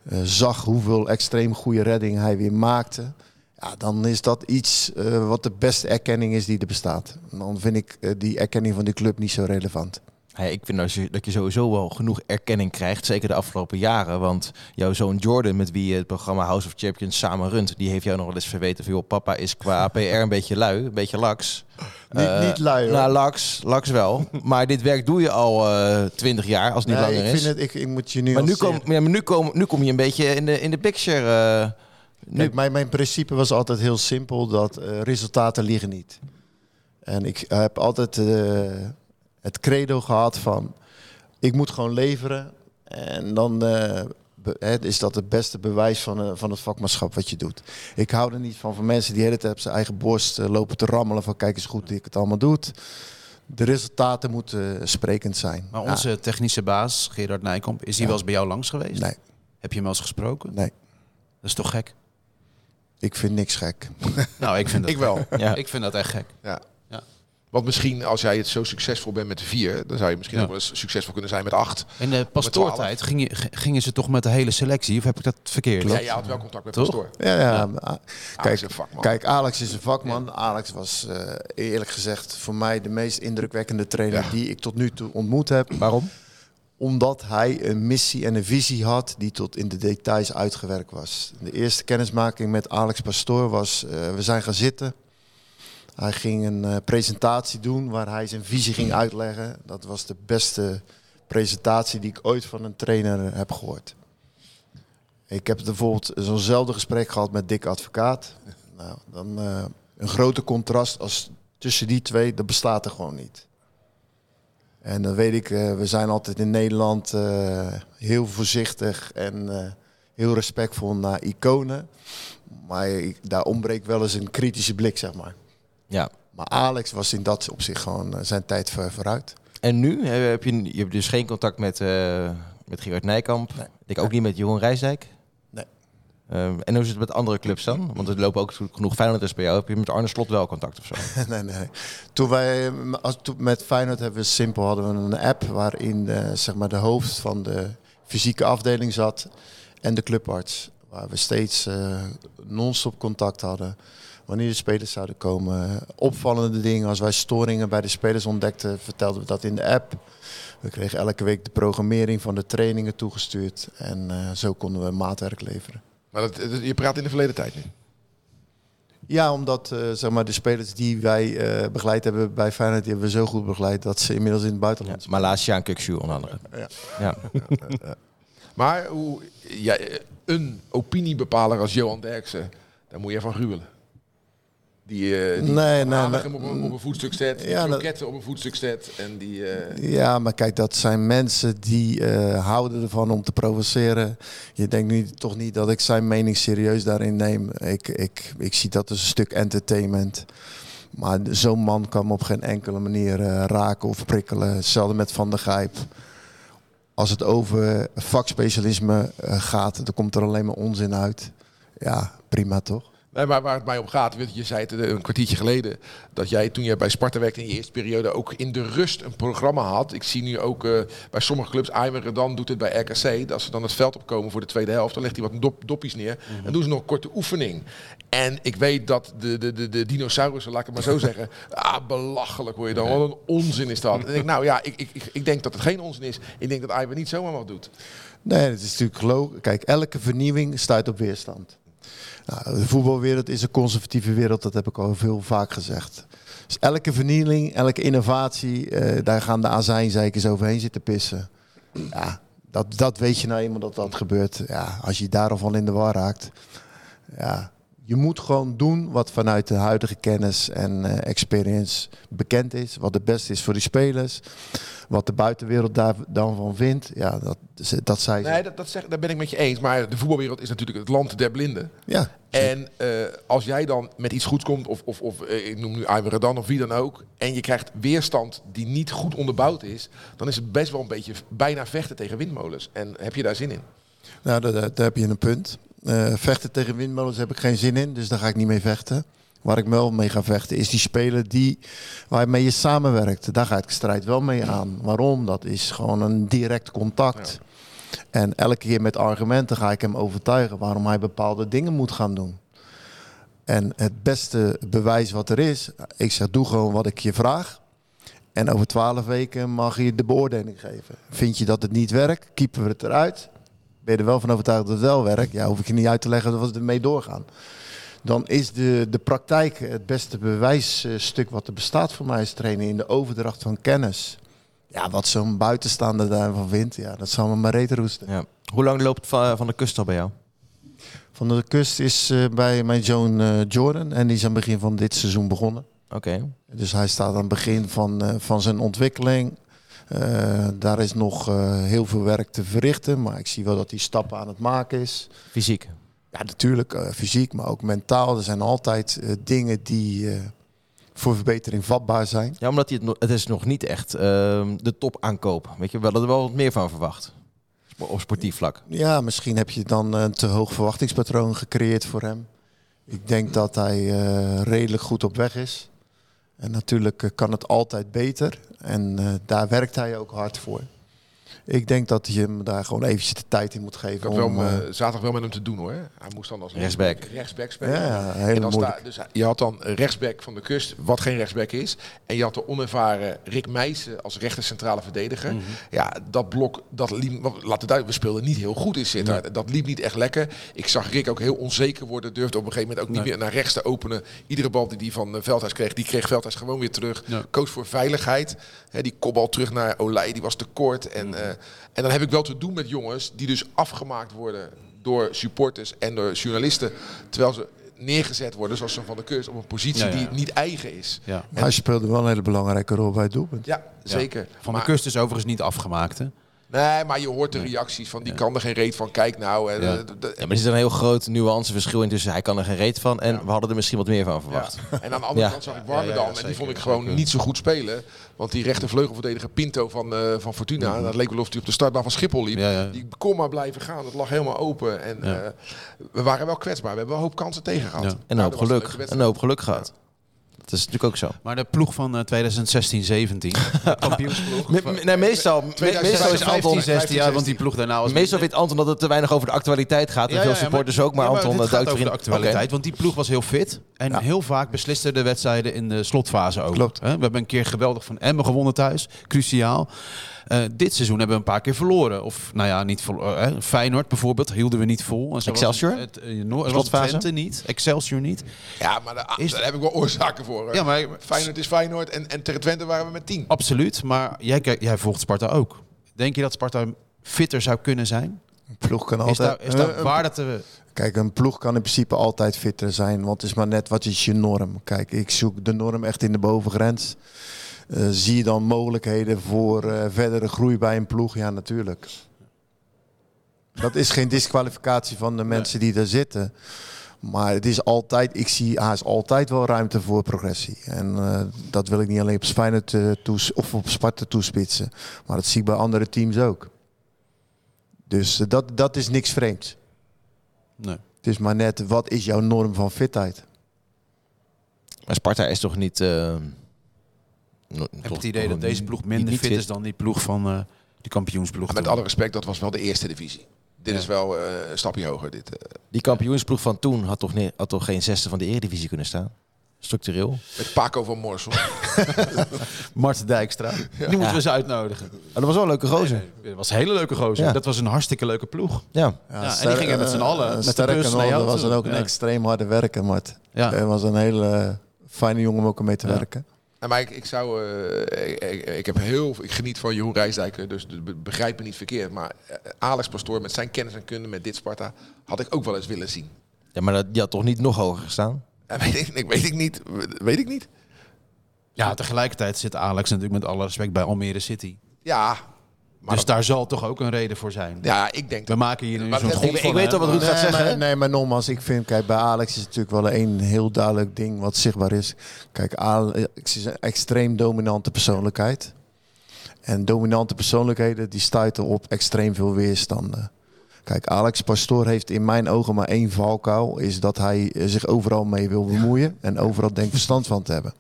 eh, zag hoeveel extreem goede redding hij weer maakte. Ja, dan is dat iets eh, wat de beste erkenning is die er bestaat. En dan vind ik eh, die erkenning van die club niet zo relevant. Ja, ik vind dat je, dat je sowieso wel genoeg erkenning krijgt, zeker de afgelopen jaren. Want jouw zoon Jordan, met wie je het programma House of Champions samen runt, die heeft jou nog wel eens verweten van, joh, papa is qua PR een beetje lui, een beetje laks. Niet, Eh, niet lui hoor. Nou, laks, laks wel. maar dit werk doe je al twintig jaar, als het niet Nee, langer ik, is. vind het, ik, ik moet je nu maar nu kom, ja, maar nu, kom, nu kom je een beetje in de, in de picture. Nu, mijn, mijn principe was altijd heel simpel, dat eh, resultaten liegen niet. En ik heb altijd eh, het credo gehad van, ik moet gewoon leveren. En dan eh, is dat het beste bewijs van, van het vakmanschap wat je doet. Ik hou er niet van, van mensen die de hele tijd op zijn eigen borst lopen te rammelen van, kijk eens goed hoe ik het allemaal doe. De resultaten moeten sprekend zijn. Maar Ja, onze technische baas, Gerard Nijkamp, is hij wel eens bij jou langs geweest? nee, Heb je hem wel eens gesproken? nee, Dat is toch gek? Ik vind niks gek. Nou, ik vind dat Ik wel. ja. Ik vind dat echt gek. Ja. Ja. Want misschien als jij het zo succesvol bent met de vier, dan zou je misschien Ja. ook wel eens succesvol kunnen zijn met acht. In de pastoortijd gingen, gingen ze toch met de hele selectie? Of heb ik dat verkeerd? Ja, je had wel contact met Toch? Pastoor. Ja, ja. Ah, Alex Kijk, Alex is een vakman. Alex was eh, eerlijk gezegd voor mij de meest indrukwekkende trainer Ja. die ik tot nu toe ontmoet heb. Waarom? Omdat hij een missie en een visie had die tot in de details uitgewerkt was. De eerste kennismaking met Alex Pastoor was, eh, we zijn gaan zitten. Hij ging een eh, presentatie doen waar hij zijn visie ging uitleggen. Dat was de beste presentatie die ik ooit van een trainer heb gehoord. Ik heb bijvoorbeeld zo'nzelfde gesprek gehad met Dick Advocaat. Nou, dan eh, een grote contrast als tussen die twee, dat bestaat er gewoon niet. En dan weet ik, eh, we zijn altijd in Nederland eh, heel voorzichtig en eh, heel respectvol naar iconen. Maar daar ontbreekt wel eens een kritische blik, zeg maar. Ja. Maar Alex was in dat opzicht gewoon eh, zijn tijd voor, vooruit. En nu heb je, je hebt dus geen contact met, eh met Gerard Nijkamp. Nee. Ik ook niet met Jeroen Rijsdijk. Ehm, en hoe is het met andere clubs dan? Want er lopen ook genoeg Feyenoorders bij jou. Heb je met Arne Slot wel contact of zo? nee, nee. Toen wij als, met Feyenoord hebben we simpel hadden we een app waarin eh, zeg maar de hoofd van de fysieke afdeling zat en de clubarts. Waar we steeds eh, non-stop contact hadden. Wanneer de spelers zouden komen. Opvallende dingen. Als wij storingen bij de spelers ontdekten, vertelden we dat in de app. We kregen elke week de programmering van de trainingen toegestuurd. En eh, zo konden we maatwerk leveren. Maar dat, dat- je praat in de verleden tijd nu. Ja, omdat eh, zeg maar, de spelers die wij eh, begeleid hebben bij Feyenoord, die hebben we zo goed begeleid dat ze inmiddels in het Ja. buitenland zijn. Malasia en Kukshu onder andere. Ja. Ja. Maar hoe, ja, een opiniebepaler als Johan Derksen, daar moet je van gruwelen. Die, die Nee, nee, Hanegem nee. op, een, op een voetstuk zet, die Ja, dat- op een voetstuk zet. En die, eh, Ja, maar kijk, dat zijn mensen die eh, houden ervan om te provoceren. Je denkt nu toch niet dat ik zijn mening serieus daarin neem. Ik, ik, ik zie dat als een stuk entertainment. Maar zo'n man kan me op geen enkele manier raken of prikkelen. Hetzelfde met Van der Gijp. Als het over vakspecialisme gaat, dan komt er alleen maar onzin uit. Ja, prima toch? Nee, maar waar het mij om gaat, je, zei het eh, een kwartiertje geleden, dat jij toen je bij Sparta werkte in je eerste periode ook in de rust een programma had. Ik zie nu ook eh, bij sommige clubs, Aymer Redan doet het bij RKC, dat ze dan het veld opkomen voor de tweede helft, dan legt hij wat dop, doppies neer en doen ze nog een korte oefening. En ik weet dat de, de, de, de dinosaurussen, laat ik het maar zo zeggen, ah, belachelijk hoor je dan, wat een onzin is dat. En ik nou ja, ik, ik, ik, ik denk dat het geen onzin is. Ik denk dat Aymer niet zomaar wat doet. Nee, het is natuurlijk geloof. Kijk, elke vernieuwing stuit op weerstand. De voetbalwereld is een conservatieve wereld, dat heb ik al veel vaak gezegd. Dus elke vernieuwing, elke innovatie, eh, daar gaan de azijnzeikers overheen zitten pissen. Ja, dat, dat weet je nou eenmaal dat dat gebeurt. Ja, als je daar al van in de war raakt. Ja, je moet gewoon doen wat vanuit de huidige kennis en eh, experience bekend is. Wat het beste is voor die spelers. Wat de buitenwereld daar dan van vindt. Ja, dat, dat zei ze. Nee, dat, dat zeg, daar ben ik met je eens. Maar de voetbalwereld is natuurlijk het land der blinden. Ja, En eh, als jij dan met iets goeds komt, of, of, of eh, ik noem nu Aymer dan of wie dan ook, en je krijgt weerstand die niet goed onderbouwd is, dan is het best wel een beetje bijna vechten tegen windmolens. En heb je daar zin in? Nou, daar heb je een punt. Eh, vechten tegen windmolens heb ik geen zin in, dus daar ga ik niet mee vechten. Waar ik wel mee ga vechten is die speler die, waarmee je samenwerkt. Daar ga ik de strijd wel mee aan. Waarom? Dat is gewoon een direct contact. En elke keer met argumenten ga ik hem overtuigen waarom hij bepaalde dingen moet gaan doen. En het beste bewijs wat er is, ik zeg doe gewoon wat ik je vraag. En over twaalf weken mag je de beoordeling geven. Vind je dat het niet werkt, keepen we het eruit. Ben je er wel van overtuigd dat het wel werkt? Ja, hoef ik je niet uit te leggen dat we ermee doorgaan. Dan is de, de praktijk het beste bewijsstuk wat er bestaat voor mij als trainer in de overdracht van kennis. Ja, wat zo'n buitenstaander daarvan vindt, ja, dat zal me maar reet roesten. Ja. Hoe lang loopt Van, van de Kust al bij jou? Van de kust is eh, bij mijn zoon eh, Jordan en die is aan het begin van dit seizoen begonnen. Oké. Dus hij staat aan het begin van, eh, van zijn ontwikkeling. Eh, daar is nog eh, heel veel werk te verrichten, maar ik zie wel dat hij stappen aan het maken is. Fysiek. Ja, natuurlijk eh, fysiek, maar ook mentaal. Er zijn altijd dingen die voor verbetering vatbaar zijn. Ja, omdat hij het, nog- het is nog niet echt ehm, de top aankoop. Weet je, we hadden er wel wat meer van verwacht. Op sportief vlak. Ja, misschien heb je dan een te hoog verwachtingspatroon gecreëerd voor hem. Ik denk dat hij redelijk goed op weg is. En natuurlijk eh, kan het altijd beter. En eh, daar werkt hij ook hard voor. Ik denk dat je hem daar gewoon eventjes de tijd in moet Ik geven. had wel, om, eh, eh, zaterdag wel met hem te doen hoor. Hij moest dan als Rechtsback. rechtsback spelen. ja, ja, En hele dan moeilijk. sta, dus je had dan een rechtsback van de kust, wat geen rechtsback is. En je had de onervaren Rick Meijsen als rechter centrale verdediger. Mhm. Ja, dat blok, dat liep, het uit, we speelden niet heel goed in Sittard. Dat liep niet echt lekker. Ik zag Rick ook heel onzeker worden. Durfde op een gegeven moment ook niet meer naar rechts te openen. Iedere bal die hij van eh, Veldhuis kreeg, die kreeg Veldhuis gewoon weer terug. Ja. Koos voor veiligheid. Hè, die kopbal terug naar Olij, die was te kort. En, eh, en dan heb ik wel te doen met jongens die dus afgemaakt worden door supporters en door journalisten. Terwijl ze neergezet worden, zoals ze van de kust, op een positie Ja, ja. die niet eigen is. Ja. Hij speelde wel een hele belangrijke rol bij het doelpunt. Ja, zeker. Van Maar- de kust is overigens niet afgemaakt. Hè? Nee, maar je hoort de reacties van die kan er geen reet van. Kijk nou. En, Ja. maar er is een heel groot nuanceverschil in tussen hij kan er geen reet van en we hadden er misschien wat meer van Ja. verwacht. En aan de andere Ja. kant zag ik Warmerdam. ja, ja, en die vond ik gewoon zeker. niet zo goed spelen. Want die rechtervleugelverdediger Pinto van, eh, van Fortuna. Dat leek wel of hij op de startbaan van Schiphol liep. Ja, ja. Die kon maar blijven gaan. Het lag helemaal open. En Ja. eh, we waren wel kwetsbaar. We hebben wel een hoop kansen tegen gehad. Ja. En een Nou, hoop geluk. Een hoop geluk gehad. Dat is natuurlijk ook zo. Maar de ploeg van eh, 2016-17, kampioensploeg. Me- me- nee, meestal, me- meestal is 2015, Anton... 15, 16, ja, want die ploeg daarna was... Meestal vindt Anton dat het te weinig over de actualiteit gaat. En Ja, veel ja, supporters ook, maar ja, Anton dit eh, duikt over erin. de actualiteit, want die ploeg was heel fit. En heel vaak besliste de wedstrijden in de slotfase ook. Klopt. We hebben een keer geweldig van Emmen gewonnen thuis. Cruciaal. Eh, dit seizoen hebben we een paar keer verloren. Of, nou ja, niet verloren. hè. Feyenoord bijvoorbeeld hielden we niet vol. En zo was Excelsior? Het, eh, was Slotfase? Twente niet. Excelsior niet. Ja, maar daar, Is- daar heb ik wel oorzaken voor. Ja, maar Feyenoord is Feyenoord. En, en tegen Twente waren we met 10. absoluut. Maar jij, kijkt- jij volgt Sparta ook. Denk je dat Sparta fitter zou kunnen zijn? Een ploeg kan Is altijd... daar, is daar Eh, een- waar dat te... Kijk, een ploeg kan in principe altijd fitter zijn, want het is maar net wat is je norm. Kijk, ik zoek de norm echt in de bovengrens. Eh, zie je dan mogelijkheden voor eh, verdere groei bij een ploeg? Ja, natuurlijk. Dat is geen disqualificatie van de mensen die daar zitten. Maar het is altijd, ik zie haast altijd wel ruimte voor progressie. En eh, dat wil ik niet alleen op Feyenoord toes- of op Sparta toespitsen. Maar dat zie ik bij andere teams ook. Dus dat, dat is niks vreemds. Nee. Het is maar net, wat is jouw norm van fitheid? Maar Sparta is toch niet... no- Ik heb het idee dat deze ploeg minder fit is dan die ploeg van eh die kampioensploeg. Met toen. alle respect, dat was wel de eerste divisie. Dit Ja. is wel eh, een stapje hoger. Dit, eh. Die kampioensploeg van toen had toch, niet, had toch geen zesde van de eredivisie kunnen staan? Structureel. met Paco van Morsel. Mart Dijkstra. Die moeten we eens uitnodigen. Oh, dat was wel een leuke gozer. Dat was een hele leuke gozer. Ja. Dat was een hartstikke leuke ploeg. Ja. Ja, en die gingen met z'n allen, met de bus nog, naar jou dat was dan ook een extreem harde werker, Mart. Ja. Hij was een hele fijne jongen om ook mee te Ja. werken. Ja, maar ik, ik zou, eh, ik, ik, ik heb heel, ik geniet van Jeroen Rijsdijk, dus de- be- begrijp me niet verkeerd. Maar eh, Alex Pastoor met zijn kennis en kunde met dit Sparta had ik ook wel eens willen zien. ja, maar dat, die had toch niet nog hoger gestaan? En weet ik, ik weet ik niet, weet ik niet. Ja, tegelijkertijd zit Alex natuurlijk met alle respect bij Almere City. Ja, maar dus dat- daar zal toch ook een reden voor zijn. ja, ik denk We dat. maken hier nu zo'n god ik- van, ik weet al wat Ruud gaat zeggen, maar, nee, maar nogmaals, ik vind, kijk, bij Alex is natuurlijk wel één heel duidelijk ding wat zichtbaar is. Kijk, Alex is een extreem dominante persoonlijkheid. En dominante persoonlijkheden die stuiten op extreem veel weerstanden. Kijk, Alex Pastoor heeft in mijn ogen maar één valkuil. Is dat hij eh, zich overal mee wil bemoeien. En overal denkt verstand van te hebben.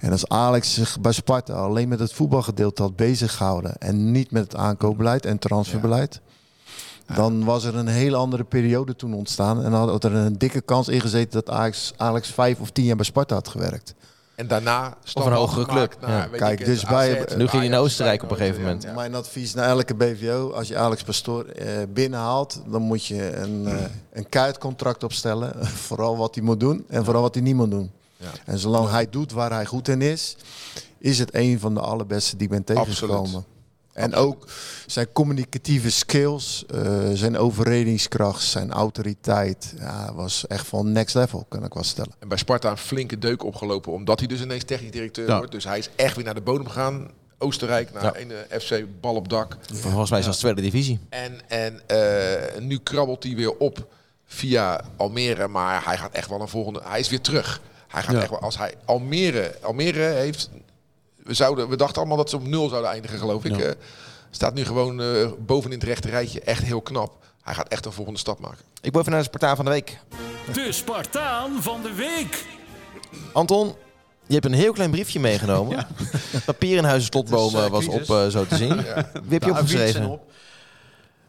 En als Alex zich bij Sparta alleen met het voetbalgedeelte had bezig gehouden. En niet met het aankoopbeleid en transferbeleid. Dan was er een hele andere periode toen ontstaan. En dan had er een dikke kans in gezeten dat Alex, Alex vijf of tien jaar bij Sparta had gewerkt. En daarna stap een hogere club, Naar, ja. Kijk, ik, dus bij- AZ, nu ging hij naar Oostenrijk op een gegeven moment. ja. Mijn advies naar elke BVO, als je Alex Pastoor eh, binnenhaalt, dan moet je een, eh een kuitcontract opstellen. vooral wat hij moet doen en vooral wat hij niet moet doen. Ja. En zolang hij doet waar hij goed in is, is het een van de allerbeste die ik ben tegengekomen. Absoluut. En ook zijn communicatieve skills, eh, zijn overredingskracht, zijn autoriteit, ja, was echt van next level, kan ik wel stellen. En bij Sparta een flinke deuk opgelopen, omdat hij dus ineens technisch directeur Ja. wordt. Dus hij is echt weer naar de bodem gegaan. Oostenrijk, naar Ja. een eh, FC bal op dak. Volgens mij is dat tweede divisie. En, en eh, nu krabbelt hij weer op via Almere, maar hij gaat echt wel een volgende. Hij is weer terug. Hij gaat Ja. echt wel als hij Almere, Almere heeft. We zouden, we dachten allemaal dat ze op nul zouden eindigen, geloof ik. Ja. Eh, staat nu gewoon eh, bovenin het rechte rijtje, echt heel knap. Hij gaat echt een volgende stap maken. Ik wil even naar de Spartaan van de week. De Spartaan van de week. Anton, je hebt een heel klein briefje meegenomen. Papier in huizen slotbomen was op, eh, zo te zien. Wie heb je Ja, opgeschreven? op.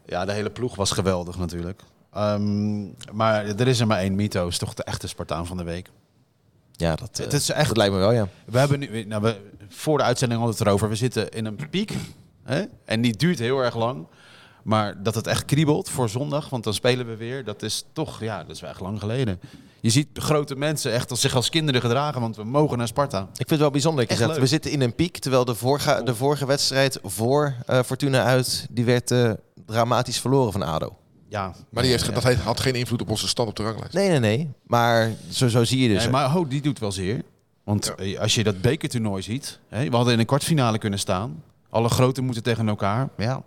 Ja, de hele ploeg was geweldig natuurlijk. Ehm, maar er is er maar één mytho, is toch de echte Spartaan van de week. Ja, dat, eh, Het is echt dat lijkt me wel, ja. We hebben nu, nou, we, voor de uitzending hadden we het erover. We zitten in een piek. Hè? En die duurt heel erg lang. Maar dat het echt kriebelt voor zondag, want dan spelen we weer. Dat is toch, ja, dat is wel echt lang geleden. Je ziet grote mensen echt als zich als kinderen gedragen, want we mogen naar Sparta. Ik vind het wel bijzonder leuk. we zitten in een piek. Terwijl de vorige, de vorige wedstrijd voor eh, Fortuna uit, die werd eh, dramatisch verloren van ADO. Ja, Maar die heeft, dat heeft- had geen invloed op onze stand op de ranglijst. Nee, nee, nee. Maar zo, zo zie je dus. Nee, maar oh, die doet wel zeer. Want Ja. eh, als je dat bekertoernooi ziet, hè, we hadden in een kwartfinale kunnen staan. Alle groten moeten tegen elkaar. Ja,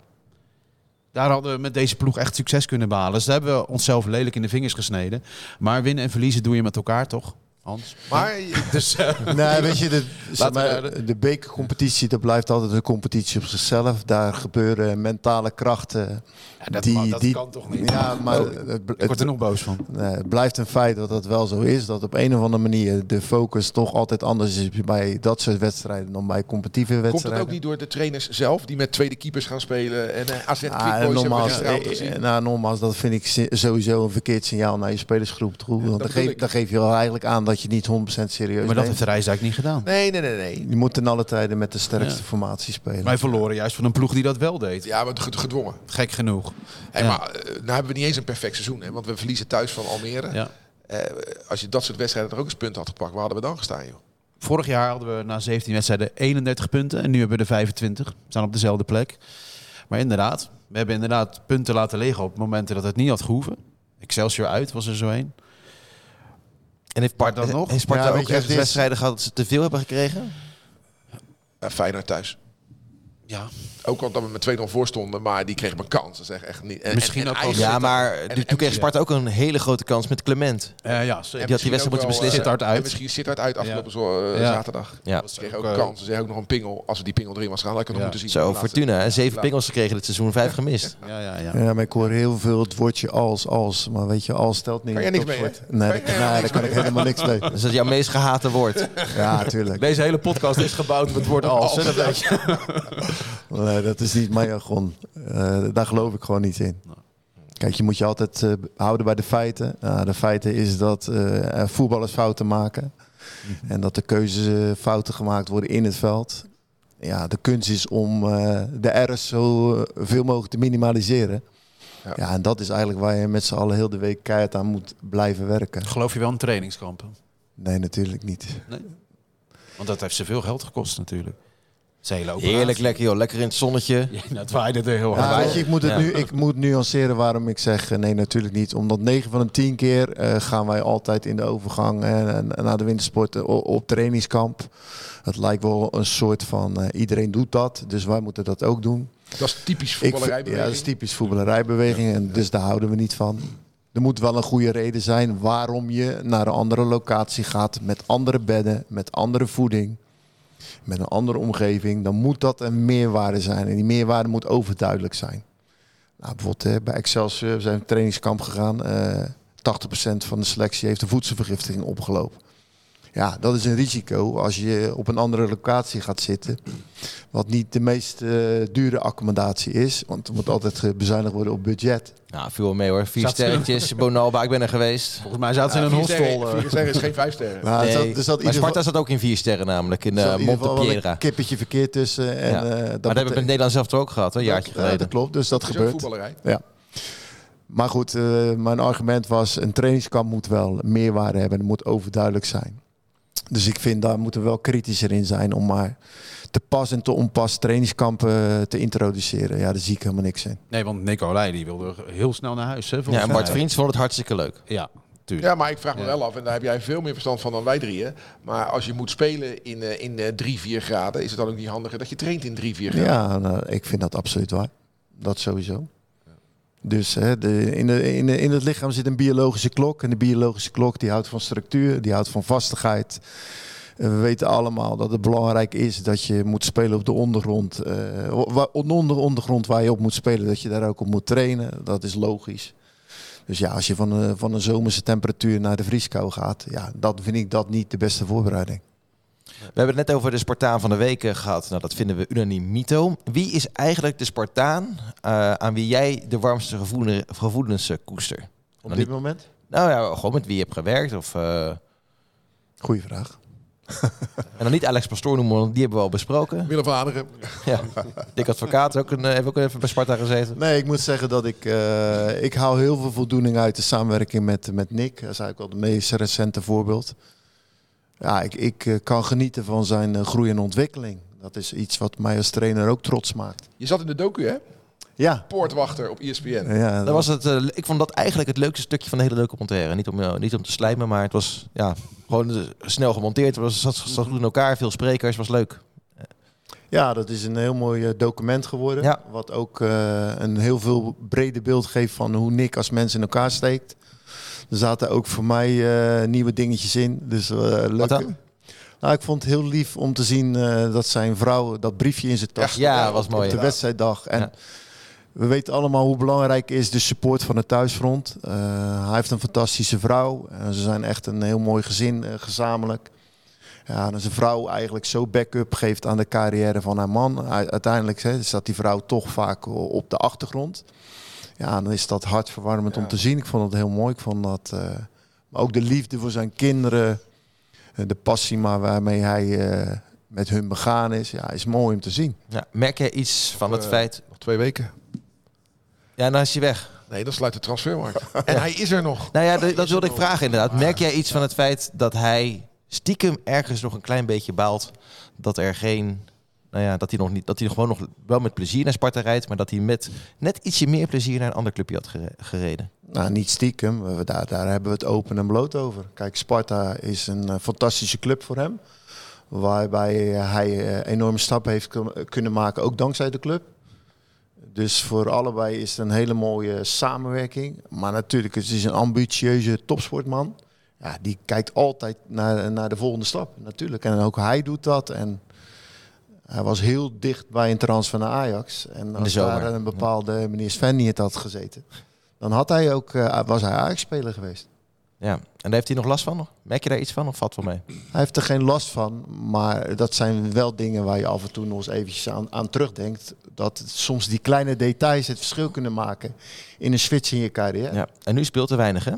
Daar hadden we met deze ploeg echt succes kunnen behalen. Dus daar hebben we onszelf lelijk in de vingers gesneden. Maar winnen en verliezen doe je met elkaar, toch? Hans? Maar Dus, eh, Nee, weet je, de, zeg maar, de bekercompetitie, dat blijft altijd een competitie op zichzelf. Daar gebeuren mentale krachten. ja, dat, die, dat die, kan toch niet? Ja, maar Oh, het, ik word er nog boos van. nee, het blijft een feit dat dat wel zo is. Dat op een of andere manier de focus toch altijd anders is bij dat soort wedstrijden dan bij competitieve komt wedstrijden. het ook niet door de trainers zelf, die met tweede keepers gaan spelen? En eh AZ Ah, we nogmaals, eh, gezien. nou, nogmaals, dat vind ik sowieso een verkeerd signaal naar je spelersgroep toe. Want dan, geef, dan geef je wel eigenlijk aan dat je niet 100% serieus Maar dat neemt. heeft de Rijsdijk niet gedaan. Nee, nee, nee, nee. Je moet ten alle tijden met de sterkste Ja. formatie spelen. Wij verloren juist van een ploeg die dat wel deed. Ja, maar ged- gedwongen. Gek genoeg. Hey, Ja. Maar eh, nou hebben we niet eens een perfect seizoen, hè, want we verliezen thuis van Almere. Ja. Eh, als je dat soort wedstrijden er ook eens punten had gepakt, waar hadden we dan gestaan, joh? Vorig jaar hadden we na 17 wedstrijden 31 punten. En nu hebben we er 25. We staan op dezelfde plek. Maar inderdaad, we hebben inderdaad punten laten liggen op momenten dat het niet had gehoeven. Excelsior uit was er zo een. En heeft, Sparta, dan nog? heeft Sparta Ja, ook is- wedstrijden gehad dat ze te veel hebben gekregen? Uh, Feyenoord thuis. Ja, Ook al dat we met 2-0 voor stonden, maar die kregen een kans. Dat is echt, echt niet. En, Misschien en, en ook wel- Ja, maar en- toen en- kreeg Sparta ook een hele grote kans met Clement. Eh, ja Die had die misschien wedstrijd moeten beslissen. eh, Sittard uit. En misschien Sittard uit afgelopen zo- eh, Ja. zaterdag. Ja. Ze kregen ook, eh, kans. Ze zeggen ook nog een pingel. Als we die pingel erin was gaan, had ik het nog Ja. moeten zien. Zo, Fortuna. hè? Zeven Ja. pingels gekregen dit seizoen, vijf gemist. Ja, ja, ja. Ja, maar ik hoor heel veel het woordje als, als. Maar weet je, als stelt niet. Kan jij in niks mee. Nee, daar, kan ik helemaal niks mee. Dus dat is jouw meest gehate woord. Ja, tuurlijk. Deze hele podcast is gebouwd op het woord als. hè, dat weet je. Nee, dat is niet mijn jargon. Eh, daar geloof ik gewoon niet in. Kijk, je moet je altijd eh, houden bij de feiten. Nou, de feiten is dat eh, er voetballers fouten maken. En dat de keuzes eh, fouten gemaakt worden in het veld. Ja, de kunst is om eh, de R's zo eh, veel mogelijk te minimaliseren. Ja. Ja. en dat is eigenlijk waar je met z'n allen heel de week keihard aan moet blijven werken. Geloof je wel in trainingskampen? Nee, natuurlijk niet. Want dat heeft zoveel geld gekost natuurlijk. Zijn hele operatie. Heerlijk lekker joh, lekker in het zonnetje. Ja, dat waaide er heel hard. Ja, wij- weet je, ik moet, het ja. nu, ik moet nuanceren waarom ik zeg eh, nee, natuurlijk niet. Omdat 9 van de 10 keer eh, gaan wij altijd in de overgang en, en naar de wintersport eh, op trainingskamp. Het lijkt wel een soort van eh, iedereen doet dat, dus wij moeten dat ook doen. Dat is typisch voetballerijbeweging. ja, dat is typisch voetballerijbeweging en dus daar houden we niet van. Er moet wel een goede reden zijn waarom je naar een andere locatie gaat met andere bedden, met andere voeding, met een andere omgeving. Dan moet dat een meerwaarde zijn en die meerwaarde moet overduidelijk zijn. Nou, bijvoorbeeld eh, bij Excelsior we zijn we een trainingskamp gegaan. eh 80% van de selectie heeft een voedselvergiftiging opgelopen. Ja, dat is een risico als je op een andere locatie gaat zitten. Wat niet de meest eh, dure accommodatie is. Want er moet altijd eh, bezuinigd worden op budget. Nou, viel wel mee hoor. Vier Zat ze- sterretjes, Bonalba, ik ben er geweest. Volgens mij zaten ze in een vier hostel. sterren- eh. Vier sterren is geen vijf sterren. Nou, zat- Nee, er zat in maar Sparta geval- zat ook in vier sterren namelijk, in uh, in ieder geval wel Montepiedra. een kippetje verkeerd tussen. En, Ja. eh, dat maar dat hebben we met Nederland zelf toch ook gehad, hè, een jaartje Ja, geleden. dat klopt, dus dat Dat is gebeurt. voetballerij. Ja. Maar goed, eh, mijn argument was: een trainingskamp moet wel meerwaarde hebben. Het moet overduidelijk zijn. Dus ik vind daar moeten we wel kritischer in zijn om maar te pas en te onpas trainingskampen eh, te introduceren. Ja, daar zie ik helemaal niks in. Nee, want Nicolai die wilde heel snel naar huis. Hè, Ja, en Bart. Vriends vond het hartstikke leuk. Ja, tuurlijk. Ja, maar ik vraag me Ja. wel af, en daar heb jij veel meer verstand van dan wij drieën. Maar als je moet spelen in, eh, in eh, 3, 4 graden, is het dan ook niet handiger dat je traint in 3, 4 graden? Ja, nou, ik vind dat absoluut waar. Dat sowieso. Dus hè, in, de, in, het lichaam zit een biologische klok. En de biologische klok die houdt van structuur, die houdt van vastigheid. We weten allemaal dat het belangrijk is dat je moet spelen op de ondergrond. eh wa- onder ondergrond waar je op moet spelen, dat je daar ook op moet trainen. Dat is logisch. Dus ja, als je van een, van een zomerse temperatuur naar de vrieskou gaat, ja, dat vind ik dat niet de beste voorbereiding. We hebben het net over de Spartaan van de week eh, gehad. Nou, dat vinden we unaniem Mito. Wie is eigenlijk de Spartaan eh, aan wie jij de warmste gevoelens, gevoelens eh, koester? Op Nou, dit niet- moment? Nou ja, gewoon met wie je hebt gewerkt. Of, eh, Goeie vraag. en dan niet Alex Pastoor noemen, want die hebben we al besproken. Willem van Hanegem. Ja. Dick Advocaat ook een, heeft ook even bij Sparta gezeten. Nee, ik moet zeggen dat ik, ik haal heel veel voldoening uit de samenwerking met, met Nick. Dat is eigenlijk wel het meest recente voorbeeld. Ja, ik, ik eh, kan genieten van zijn eh, groei en ontwikkeling. Dat is iets wat mij als trainer ook trots maakt. Je zat in de docu, hè? Ja, Poortwachter op ESPN. ja Dat was het, eh, ik vond dat eigenlijk het leukste stukje van de hele documentaire. Niet om, niet om te slijmen, maar het was ja, gewoon snel gemonteerd. Het was, zat, zat goed in elkaar, veel sprekers, was leuk. Ja, dat is een heel mooi document geworden. Ja. Wat ook eh, een heel veel brede beeld geeft van hoe Nick als mens in elkaar steekt. Er zaten ook voor mij eh, nieuwe dingetjes in. Dus eh leuk. Nou, ik vond het heel lief om te zien eh, dat zijn vrouw dat briefje in zijn tas Ja, had was op- mooi, Op de ja. wedstrijddag. En Ja. we weten allemaal hoe belangrijk is de support van het thuisfront. Hij heeft een fantastische vrouw. En ze zijn echt een heel mooi gezin gezamenlijk. Ja, en zijn vrouw eigenlijk zo backup geeft aan de carrière van haar man. Uiteindelijk hè, staat die vrouw toch vaak op de achtergrond. Ja, dan is dat hartverwarmend om te zien. Ik vond het heel mooi. Ik vond dat, eh, maar ook de liefde voor zijn kinderen, eh, de passie maar waarmee hij eh, met hun begaan is, ja, is mooi om te zien. Ja, merk jij iets van het feit... Nog twee weken. Ja, nou is hij weg. Nee, dan sluit de transfermarkt. en hij is er nog. Nou ja, dat wilde ik vragen inderdaad. Merk jij iets van het feit dat hij stiekem ergens nog een klein beetje baalt dat er geen, nou ja, dat hij nog niet, dat hij gewoon nog wel met plezier naar Sparta rijdt, maar dat hij met net ietsje meer plezier naar een ander clubje had gere- gereden. Nou, niet stiekem. Daar, daar hebben we het open en bloot over. Kijk, Sparta is een eh, fantastische club voor hem. Waarbij hij eh, enorme stappen heeft kun- kunnen maken, ook dankzij de club. Dus voor allebei is het een hele mooie samenwerking. Maar natuurlijk, het is een ambitieuze topsportman. Ja, die kijkt altijd naar, naar de volgende stap, natuurlijk. En ook hij doet dat. En hij was heel dicht bij een transfer naar Ajax. En als daar een bepaalde meneer Sven niet had gezeten, dan had hij ook, eh, was hij Ajax-speler geweest. Ja, en daar heeft hij nog last van? nog? Merk je daar iets van of valt wel mee? Hij heeft er geen last van, maar dat zijn wel dingen waar je af en toe nog eens eventjes aan, aan terugdenkt. Dat soms die kleine details het verschil kunnen maken in een switch in je carrière. Ja. En nu speelt er weinig, hè?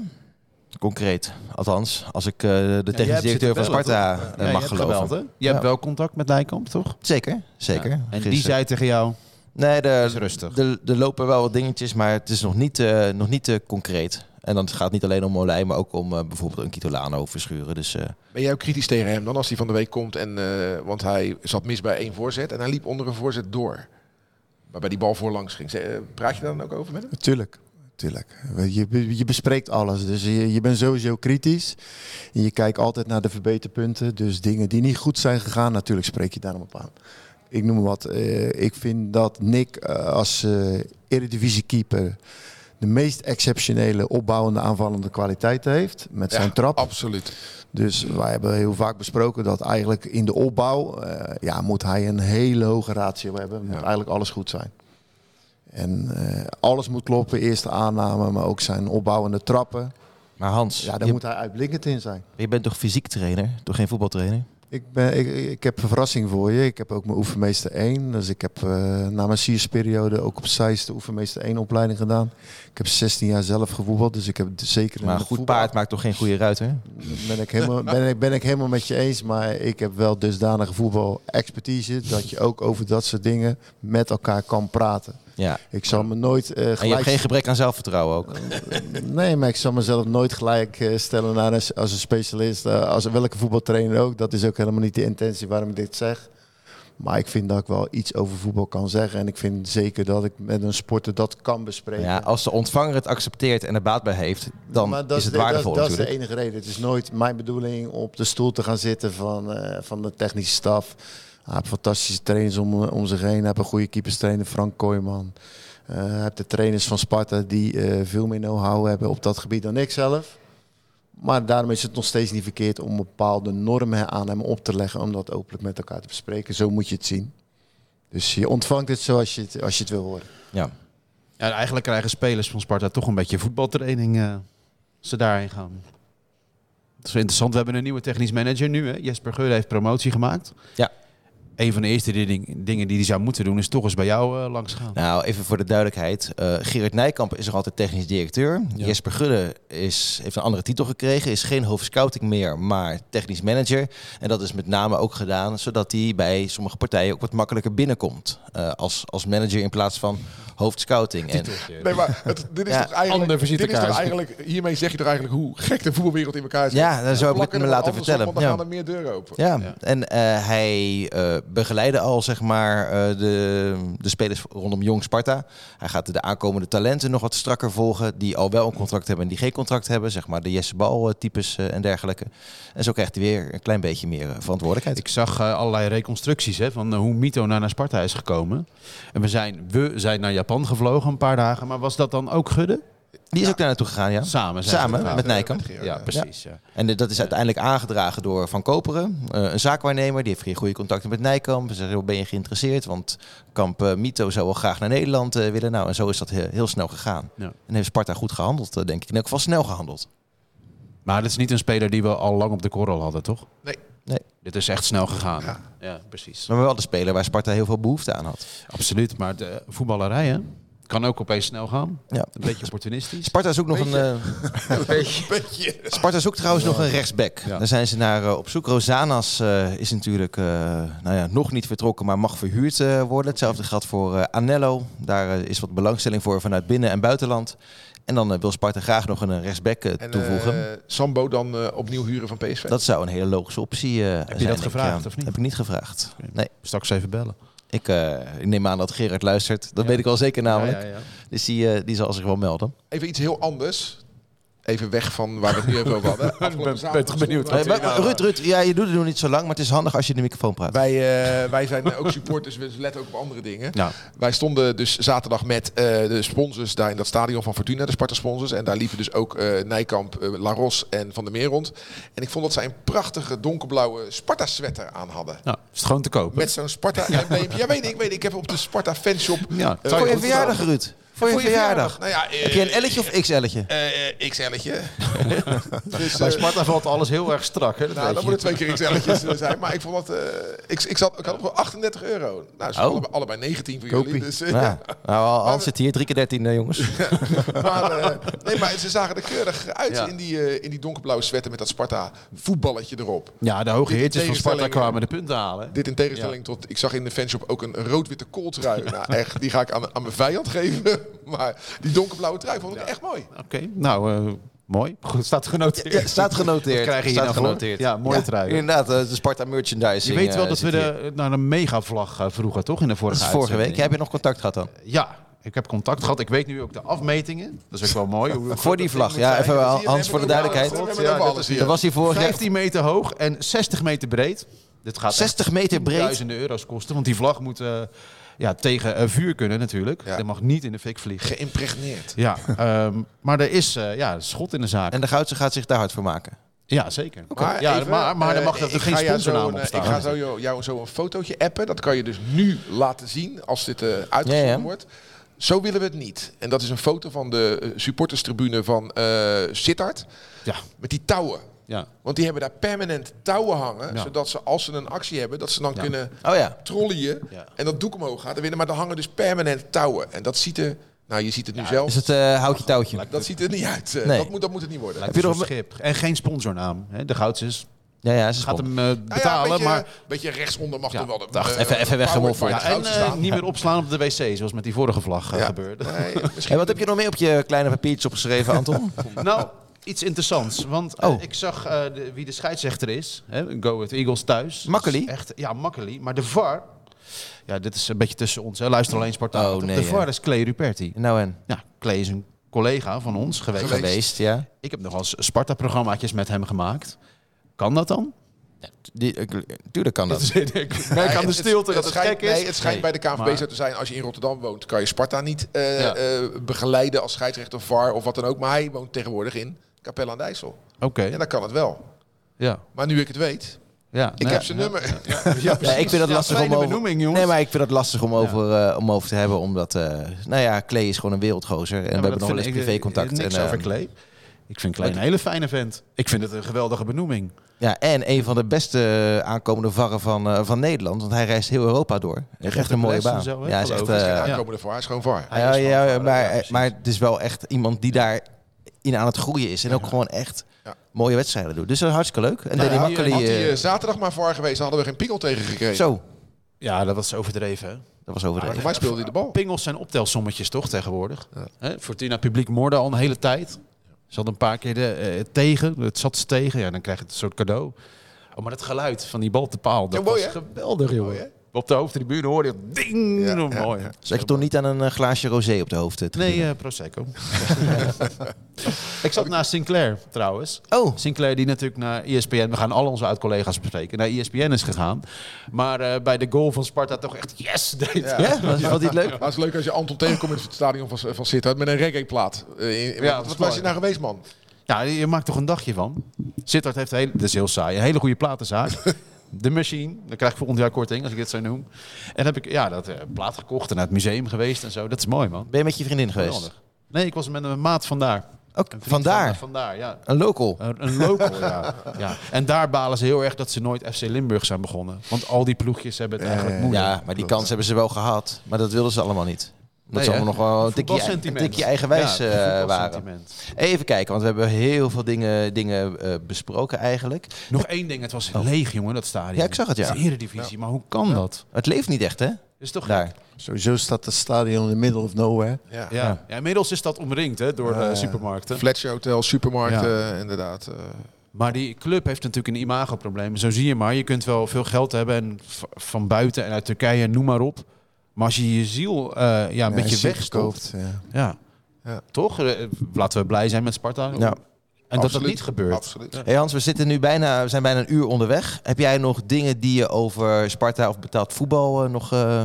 Concreet. Althans, als ik eh, de jij technisch hebt directeur van bellen, Sparta eh, Ja, mag je geloven. gebeld, hè? Je hebt wel contact met Nijkamp, toch? Zeker, zeker. Ja. En die zei tegen jou, Nee, er, is rustig. er, er lopen wel wat dingetjes, maar het is nog niet, eh, nog niet eh, concreet. En dan gaat het niet alleen om Molij, maar ook om eh, bijvoorbeeld een Kitolano verschuren. Dus eh, Ben jij ook kritisch tegen hem dan als hij van de week komt? En, eh, want hij zat mis bij één voorzet en hij liep onder een voorzet door. Waarbij die bal voorlangs ging. Praat je daar dan ook over met hem? Natuurlijk. Tuurlijk. Je, je bespreekt alles. Dus je, je bent sowieso kritisch. En je kijkt altijd naar de verbeterpunten. Dus dingen die niet goed zijn gegaan, natuurlijk spreek je daarom op aan. Ik noem maar wat. eh, ik vind dat Nick eh, als eh eredivisie keeper de meest exceptionele opbouwende aanvallende kwaliteiten heeft. Met zijn Ja, trap. Absoluut. Dus wij hebben heel vaak besproken dat eigenlijk in de opbouw ja, moet hij een hele hoge ratio hebben. Moet Ja. eigenlijk alles goed zijn. En eh, alles moet kloppen, eerste aanname, maar ook zijn opbouwende trappen. maar Hans, Ja, daar moet hij uitblinkend in zijn. je bent toch fysiek trainer, toch geen voetbaltrainer? Ik, ben, ik, ik heb een verrassing voor je. Ik heb ook mijn oefenmeester 1. Dus ik heb eh, na mijn siersperiode ook op Zeist de oefenmeester 1 opleiding gedaan. Ik heb 16 jaar zelf gevoetbald, dus ik heb zeker Maar een goed voetbal- paard maakt toch geen goede ruiter? Ben ik, helemaal, ben, ik, ben ik helemaal met je eens, maar ik heb wel dusdanige voetbal-expertise dat je ook over dat soort dingen met elkaar kan praten. Ja. Ik zal me nooit eh, En je hebt gelijk... geen gebrek aan zelfvertrouwen ook. Nee, maar ik zal mezelf nooit gelijk eh, stellen naar een, als een specialist, eh, als welke voetbaltrainer ook. Dat is ook helemaal niet de intentie waarom ik dit zeg. Maar ik vind dat ik wel iets over voetbal kan zeggen. En ik vind zeker dat ik met een sporter dat kan bespreken. Ja, als de ontvanger het accepteert en er baat bij heeft, dan Maar is het de- waardevol Dat, dat is de enige reden. Het is nooit mijn bedoeling op de stoel te gaan zitten van, eh, van de technische staf. Hij heeft fantastische trainers om, om zich heen. Hij heeft een goede keeperstrainer, Frank Kooijman. Eh, Hij heeft de trainers van Sparta die eh, veel meer know-how hebben op dat gebied dan ik zelf. Maar daarom is het nog steeds niet verkeerd om bepaalde normen aan hem op te leggen. Om dat openlijk met elkaar te bespreken. Zo moet je het zien. Dus je ontvangt het zoals je het, als je het wil horen. Ja. Ja, eigenlijk krijgen spelers van Sparta toch een beetje voetbaltraining eh, als ze daarheen gaan. Dat is interessant. We hebben een nieuwe technisch manager nu. Hè? Jesper Geurde heeft promotie gemaakt. Ja. Een van de eerste ding- dingen die hij zou moeten doen is toch eens bij jou eh, langs gaan. Nou, even voor de duidelijkheid. eh Gerard Nijkamp is nog altijd technisch directeur. Jesper Gudde is, heeft een andere titel gekregen. Is geen hoofdscouting meer, maar technisch manager. En dat is met name ook gedaan zodat hij bij sommige partijen ook wat makkelijker binnenkomt. eh, als, als manager in plaats van hoofdscouting. En, Nee, maar het, dit is Ja, toch eigenlijk, ander dit is toch eigenlijk... Hiermee zeg je toch eigenlijk hoe gek de voetbalwereld in elkaar zit? Ja, dan zou ik me er laten vertellen. Want dan Ja. gaan er meer deuren open. ja, en eh, hij eh, begeleiden al zeg maar, eh, de, de spelers rondom Jong Sparta. Hij gaat de aankomende talenten nog wat strakker volgen. Die al wel een contract hebben en die geen contract hebben. Zeg maar de Jesse Bal types en dergelijke. En zo krijgt hij weer een klein beetje meer verantwoordelijkheid. Ik zag allerlei reconstructies hè, van hoe Mito naar, naar Sparta is gekomen. En we zijn, we zijn naar Japan gevlogen een paar dagen. Maar was dat dan ook Gudde? Die is ook daar naartoe gegaan, ja. Samen Samen met Nijkamp. Ja, ja. precies. Ja. En dat is uiteindelijk aangedragen door Van Koperen, eh, een zaakwaarnemer. Die heeft geen goede contacten met Nijkamp. Ze zeggen, "Joh, ben je geïnteresseerd? Want Kamp eh, Mito zou wel graag naar Nederland eh, willen. Nou, en zo is dat heel, heel snel gegaan. Ja. En heeft Sparta goed gehandeld, eh, denk ik. In elk geval snel gehandeld. Maar dit is niet een speler die we al lang op de korrel hadden, toch? Nee. Nee. Dit is echt snel gegaan. Ja. Ja, precies. Maar wel de speler waar Sparta heel veel behoefte aan had. Absoluut. Maar de voetballerij hè, kan ook opeens snel gaan. Ja. Een beetje opportunistisch. Sparta zoekt nog een... eh, Een beetje. Sparta zoekt trouwens nog een rechtsback. Ja. Daar zijn ze naar eh, op zoek. Rosanas eh, is natuurlijk eh, nou ja, nog niet vertrokken, maar mag verhuurd eh, worden. Hetzelfde geldt voor eh, Anello. Daar eh, is wat belangstelling voor vanuit binnen- en buitenland. En dan eh, wil Sparta graag nog een rechtsback eh, En toevoegen. eh, Sambo dan eh, opnieuw huren van PSV. dat zou een hele logische optie eh zijn. dat denk ik, gevraagd, of niet? Heb ik niet gevraagd. Nee, Straks even bellen. ik, eh, ik neem aan dat Gerard luistert. Dat Ja. weet ik wel zeker namelijk. Ja, ja, ja. Dus die, eh, die zal zich wel melden. Even iets heel anders. Even weg van waar we het nu even over hadden. Afgelopen ben toch benieuwd maar, Ruud, Ruud, ja, je doet het nog niet zo lang, maar het is handig als je in de microfoon praat. Wij, eh, wij zijn ook supporters, we letten ook op andere dingen. Ja. Wij stonden dus zaterdag met eh, de sponsors daar in dat stadion van Fortuna, de Sparta sponsors. En daar liepen dus ook eh, Nijkamp, Laros en Van der Meer rond. En ik vond dat zij een prachtige donkerblauwe Sparta sweater aan hadden. Nou, is het gewoon te kopen? Met zo'n Sparta embleempje. Ja, weet ik, weet ik. Ik heb op de Sparta fanshop. Ja. eh, Voor je verjaardag, gedaan. Ruud. Voor je verjaardag. Nou ja, eh, Heb je een L'tje of XL'tje? eh, eh, XL'tje. dus, Bij eh, Sparta valt alles heel erg strak. Hè? Dat nou, dan je. moeten twee keer XL'tjes eh, zijn. Maar ik vond dat... eh, ik, ik, zat, ik had op 38 euro. Nou, ze Oh. allebei, allebei 19 voor jullie. Kopie. Dus, eh, Ja. Nou, Hans zit hier, drie keer 13 eh, jongens. Maar, eh, nee, maar ze zagen er keurig uit Ja. in, die, eh, in die donkerblauwe sweater met dat Sparta voetballetje erop. Ja, de hoge heertjes van Sparta kwamen de punten halen. Dit in tegenstelling tot, ik zag in de fanshop ook een rood-witte kooltrui. nou echt, die ga ik aan, aan mijn vijand geven. Maar die donkerblauwe trui vond ik echt mooi. Oké, nou, eh, mooi. Goed, staat genoteerd. Ja, staat genoteerd. Krijg je hier nou voor? genoteerd. Ja, mooie Ja, trui. Inderdaad, eh, de Sparta merchandising. Je weet wel eh, dat we de, naar een megavlag vroegen, toch? In de vorige Dat is vorige week. Heb je nog contact gehad dan? Ja, ik heb contact gehad. Ik weet nu ook de afmetingen. Dat is ook wel mooi. Hoe- Voor die vlag. Ja, even wel, Hans, voor de duidelijkheid. Ja, dat was hier vorig jaar 15 meter hoog en 60 meter breed. Dit gaat 60 meter breed. duizenden euro's kosten. Want die vlag moet eh, ja, tegen eh, vuur kunnen natuurlijk. Ja. Dat mag niet in de fik vliegen. Geïmpregneerd. Ja, ehm, maar er is eh, ja, schot in de zaak. En de Goudse gaat zich daar hard voor maken. ja, zeker. Maar, ja, even, maar, maar er eh, mag er ik geen ga jou sponsornaam zo op een- staan. Ik ga zo jou, jou zo een fotootje appen. Dat kan je dus nu laten zien als dit eh uitgezonden Ja, ja. wordt. Zo willen we het niet. En dat is een foto van de eh, supporterstribune van eh Sittard. Ja, Met die touwen. Ja. Want die hebben daar permanent touwen hangen. Ja. Zodat ze als ze een actie hebben, dat ze dan Ja. kunnen Oh trollien. Ja. En dat doek omhoog gaat en winnen. Maar er hangen dus permanent touwen. En dat ziet er... Nou, je ziet het nu zelf. Is het eh, houtje touwtje? Dat ziet er niet uit. Eh, Nee. dat, moet, dat moet het niet worden. Lijkt je nog- zo'n schip. En geen sponsornaam. Hè? De Goudses Ja, ja, ze gaat hem eh, Nou ja, betalen, een beetje, maar... beetje rechtsonder mag Ja, er wel. dacht, even- even weggemoffeld. PowerPoint Ja, en niet meer opslaan op de wc, zoals met die vorige vlag Ja. gebeurde. Nee, Hey, wat heb je nog meer op je kleine papiertjes opgeschreven, Anton? Nou, iets interessants. Want eh, Oh. ik zag eh, de- wie de scheidsrechter is. Hè, Go with Eagles thuis. Makkely? Echt, ja, Makkely. Maar de VAR... Ja, dit is een beetje tussen ons. Hè. Luister alleen Spartaan. Oh, nee, de. VAR is Clay Ruperti. nou en? Ja, Clay is een collega van ons geweest. Geweest. Ja. Ik heb nog wel eens Sparta-programmaatjes met hem gemaakt. Kan dat dan? Die, eh, tuurlijk kan dat. ik merk aan de stilte dat het schijnt, gek is. Nee, het schijnt bij de KNVB zo te zijn. Als je in Rotterdam woont, kan je Sparta niet eh, Ja. eh, begeleiden als scheidsrechter, VAR of wat dan ook. Maar hij woont tegenwoordig in Capelle aan de IJssel. Oké, En dan kan het wel. ja. Maar nu ik het weet, ja. ik nou heb ja, zijn ja. nummer. Ja, ik vind dat Ja, lastig om over... benoeming, jongens. Nee, maar ik vind dat lastig om over, eh, om over te hebben, omdat, eh, nou ja, Clay is gewoon een wereldgozer. En Ja, we hebben nog wel eens eh, privécontact. Niks en, eh, over Clay. Ik vind Clay een hele fijne vent. Ik vind het een geweldige benoeming. Ja, en een van de beste aankomende varren van, eh, van Nederland, want hij reist heel Europa door. Echt, echt een mooie baan. zo, ja, hij is echt, eh, aankomende VAR is gewoon VAR. Hij ja, ja, maar, maar het is wel echt iemand die daar in aan het groeien is. En ook gewoon echt Ja. mooie wedstrijden doet. Dus dat is hartstikke leuk. En Nou Danny ja, Makkely, Had hij eh, eh, zaterdag maar VAR geweest, dan hadden we geen pingel tegen gekregen. zo, Ja, dat was overdreven. Hè? dat was Maar overdreven. voor mij speelde hij de bal. Pingels zijn optelsommetjes toch tegenwoordig? Hè? Fortuna publiek moorde al een hele tijd. Ze hadden een paar keer de, eh, tegen, het zat ze tegen. Ja, dan krijg je het soort cadeau. Oh, maar het geluid van die bal te paal, dat Ja, mooi, was hè? geweldig, joh. Mooi? Op de hoofdtribune hoorde je ding. Ja, ja, mooi. Zat je toch niet aan een eh, glaasje rosé op de hoofd? eh, Nee, eh, Prosecco. ik zat naast Sinclair trouwens. oh, Sinclair die natuurlijk naar ESPN, we gaan al onze oud-collega's bespreken, naar ESPN is gegaan. Maar eh, bij de goal van Sparta toch echt yes deed. Ja. ja? Was, leuk? Maar het is leuk als je Anton tegenkomt in het stadion van, van Sittard met een reggae-plaat. Ja, wat mooi. je naar geweest, man? Ja, je maakt toch een dagje van. Sittard heeft hele, dat is heel saai, een hele goede platenzaak. De Machine, daar krijg ik volgend jaar korting als ik dit zo noem. En heb ik ja, dat eh, plaat gekocht en naar het museum geweest en zo. Dat is mooi man. Ben je met je vriendin geweest? Nee, ik was met een maat vandaar. Ook vandaar? Van, vandaar, ja. Een local? Een, een local, ja. ja. En daar balen ze heel erg dat ze nooit FC Limburg zijn begonnen. Want al die ploegjes hebben het eigenlijk moeilijk. Ja, maar die kans hebben ze wel gehad. Maar dat wilden ze allemaal niet. Omdat Nee, ze allemaal nog wel een tikje, een tikje eigenwijs Ja, eh, waren. Even kijken, want we hebben heel veel dingen, dingen eh, besproken eigenlijk. Nog één ding, het was leeg jongen, dat stadion. Ja, ik zag het, ja. Het is Eredivisie, maar hoe kan dat? Het leeft niet echt, hè? Is toch Daar. Sowieso staat het stadion in the middle of nowhere. Ja. Ja. ja, inmiddels is dat omringd hè, door de supermarkten. Fletcher Hotel, supermarkten, inderdaad. eh. Maar die club heeft natuurlijk een imagoprobleem. Zo zie je maar. Je kunt wel veel geld hebben en van buiten en uit Turkije, noem maar op. Maar als je je ziel eh, ja, een beetje wegstopt. Ja. Ja. Ja. Toch? Eh, Laten we blij zijn met Sparta. Ja. En dat dat niet gebeurt. Absoluut. Hey Hans, we, zitten nu bijna, we zijn bijna een uur onderweg. Heb jij nog dingen die je over Sparta of betaald voetbal eh, nog eh,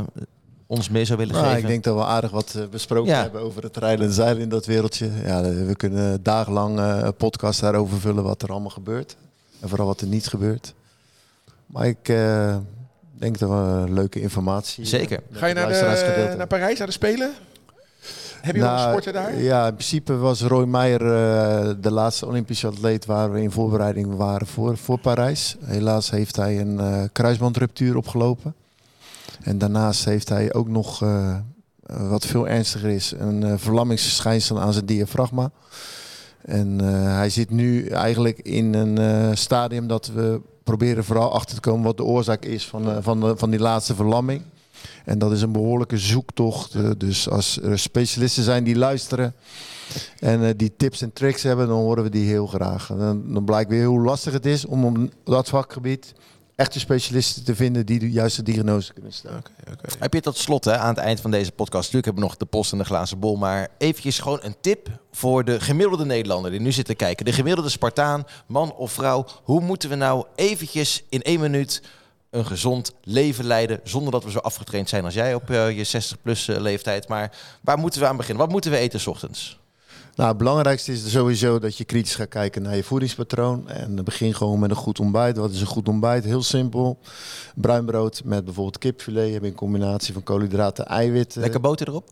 ons mee zou willen Nou, geven? ik denk dat we aardig wat besproken Ja. hebben over het rijden en zeilen in dat wereldje. Ja, we kunnen dagenlang eh, een podcast daarover vullen wat er allemaal gebeurt. En vooral wat er niet gebeurt. Maar ik eh, denk dat we leuke informatie... Zeker. eh, Ga je naar, de, naar Parijs, naar de Spelen? Heb je nog Nou, sporten daar? Ja, in principe was Roy Meijer eh, de laatste Olympische atleet waar we in voorbereiding waren voor, voor Parijs. Helaas heeft hij een eh, kruisbandruptuur opgelopen. En daarnaast heeft hij ook nog, eh, wat veel ernstiger is, een verlammingsverschijnsel aan zijn diafragma. En eh, hij zit nu eigenlijk in een eh, stadium dat we proberen vooral achter te komen wat de oorzaak is van, eh, van, de, van die laatste verlamming. En dat is een behoorlijke zoektocht. Eh, dus als er specialisten zijn die luisteren en eh, die tips en tricks hebben, dan horen we die heel graag. Dan, dan blijkt weer hoe lastig het is om op dat vakgebied echte specialisten te vinden die de juiste diagnose kunnen stellen. Heb je tot slot hè, aan het eind van deze podcast, natuurlijk hebben we nog de post en de glazen bol, maar eventjes gewoon een tip voor de gemiddelde Nederlander die nu zit te kijken. De gemiddelde Spartaan, man of vrouw. Hoe moeten we nou eventjes in één minuut een gezond leven leiden zonder dat we zo afgetraind zijn als jij op eh, je 60-plus leeftijd. Maar waar moeten we aan beginnen? Wat moeten we eten 's ochtends? Nou, het belangrijkste is sowieso dat je kritisch gaat kijken naar je voedingspatroon. En begin gewoon met een goed ontbijt. Wat is een goed ontbijt? Heel simpel. Bruin brood met bijvoorbeeld kipfilet. Heb je een combinatie van koolhydraten, eiwitten. Lekker boter erop?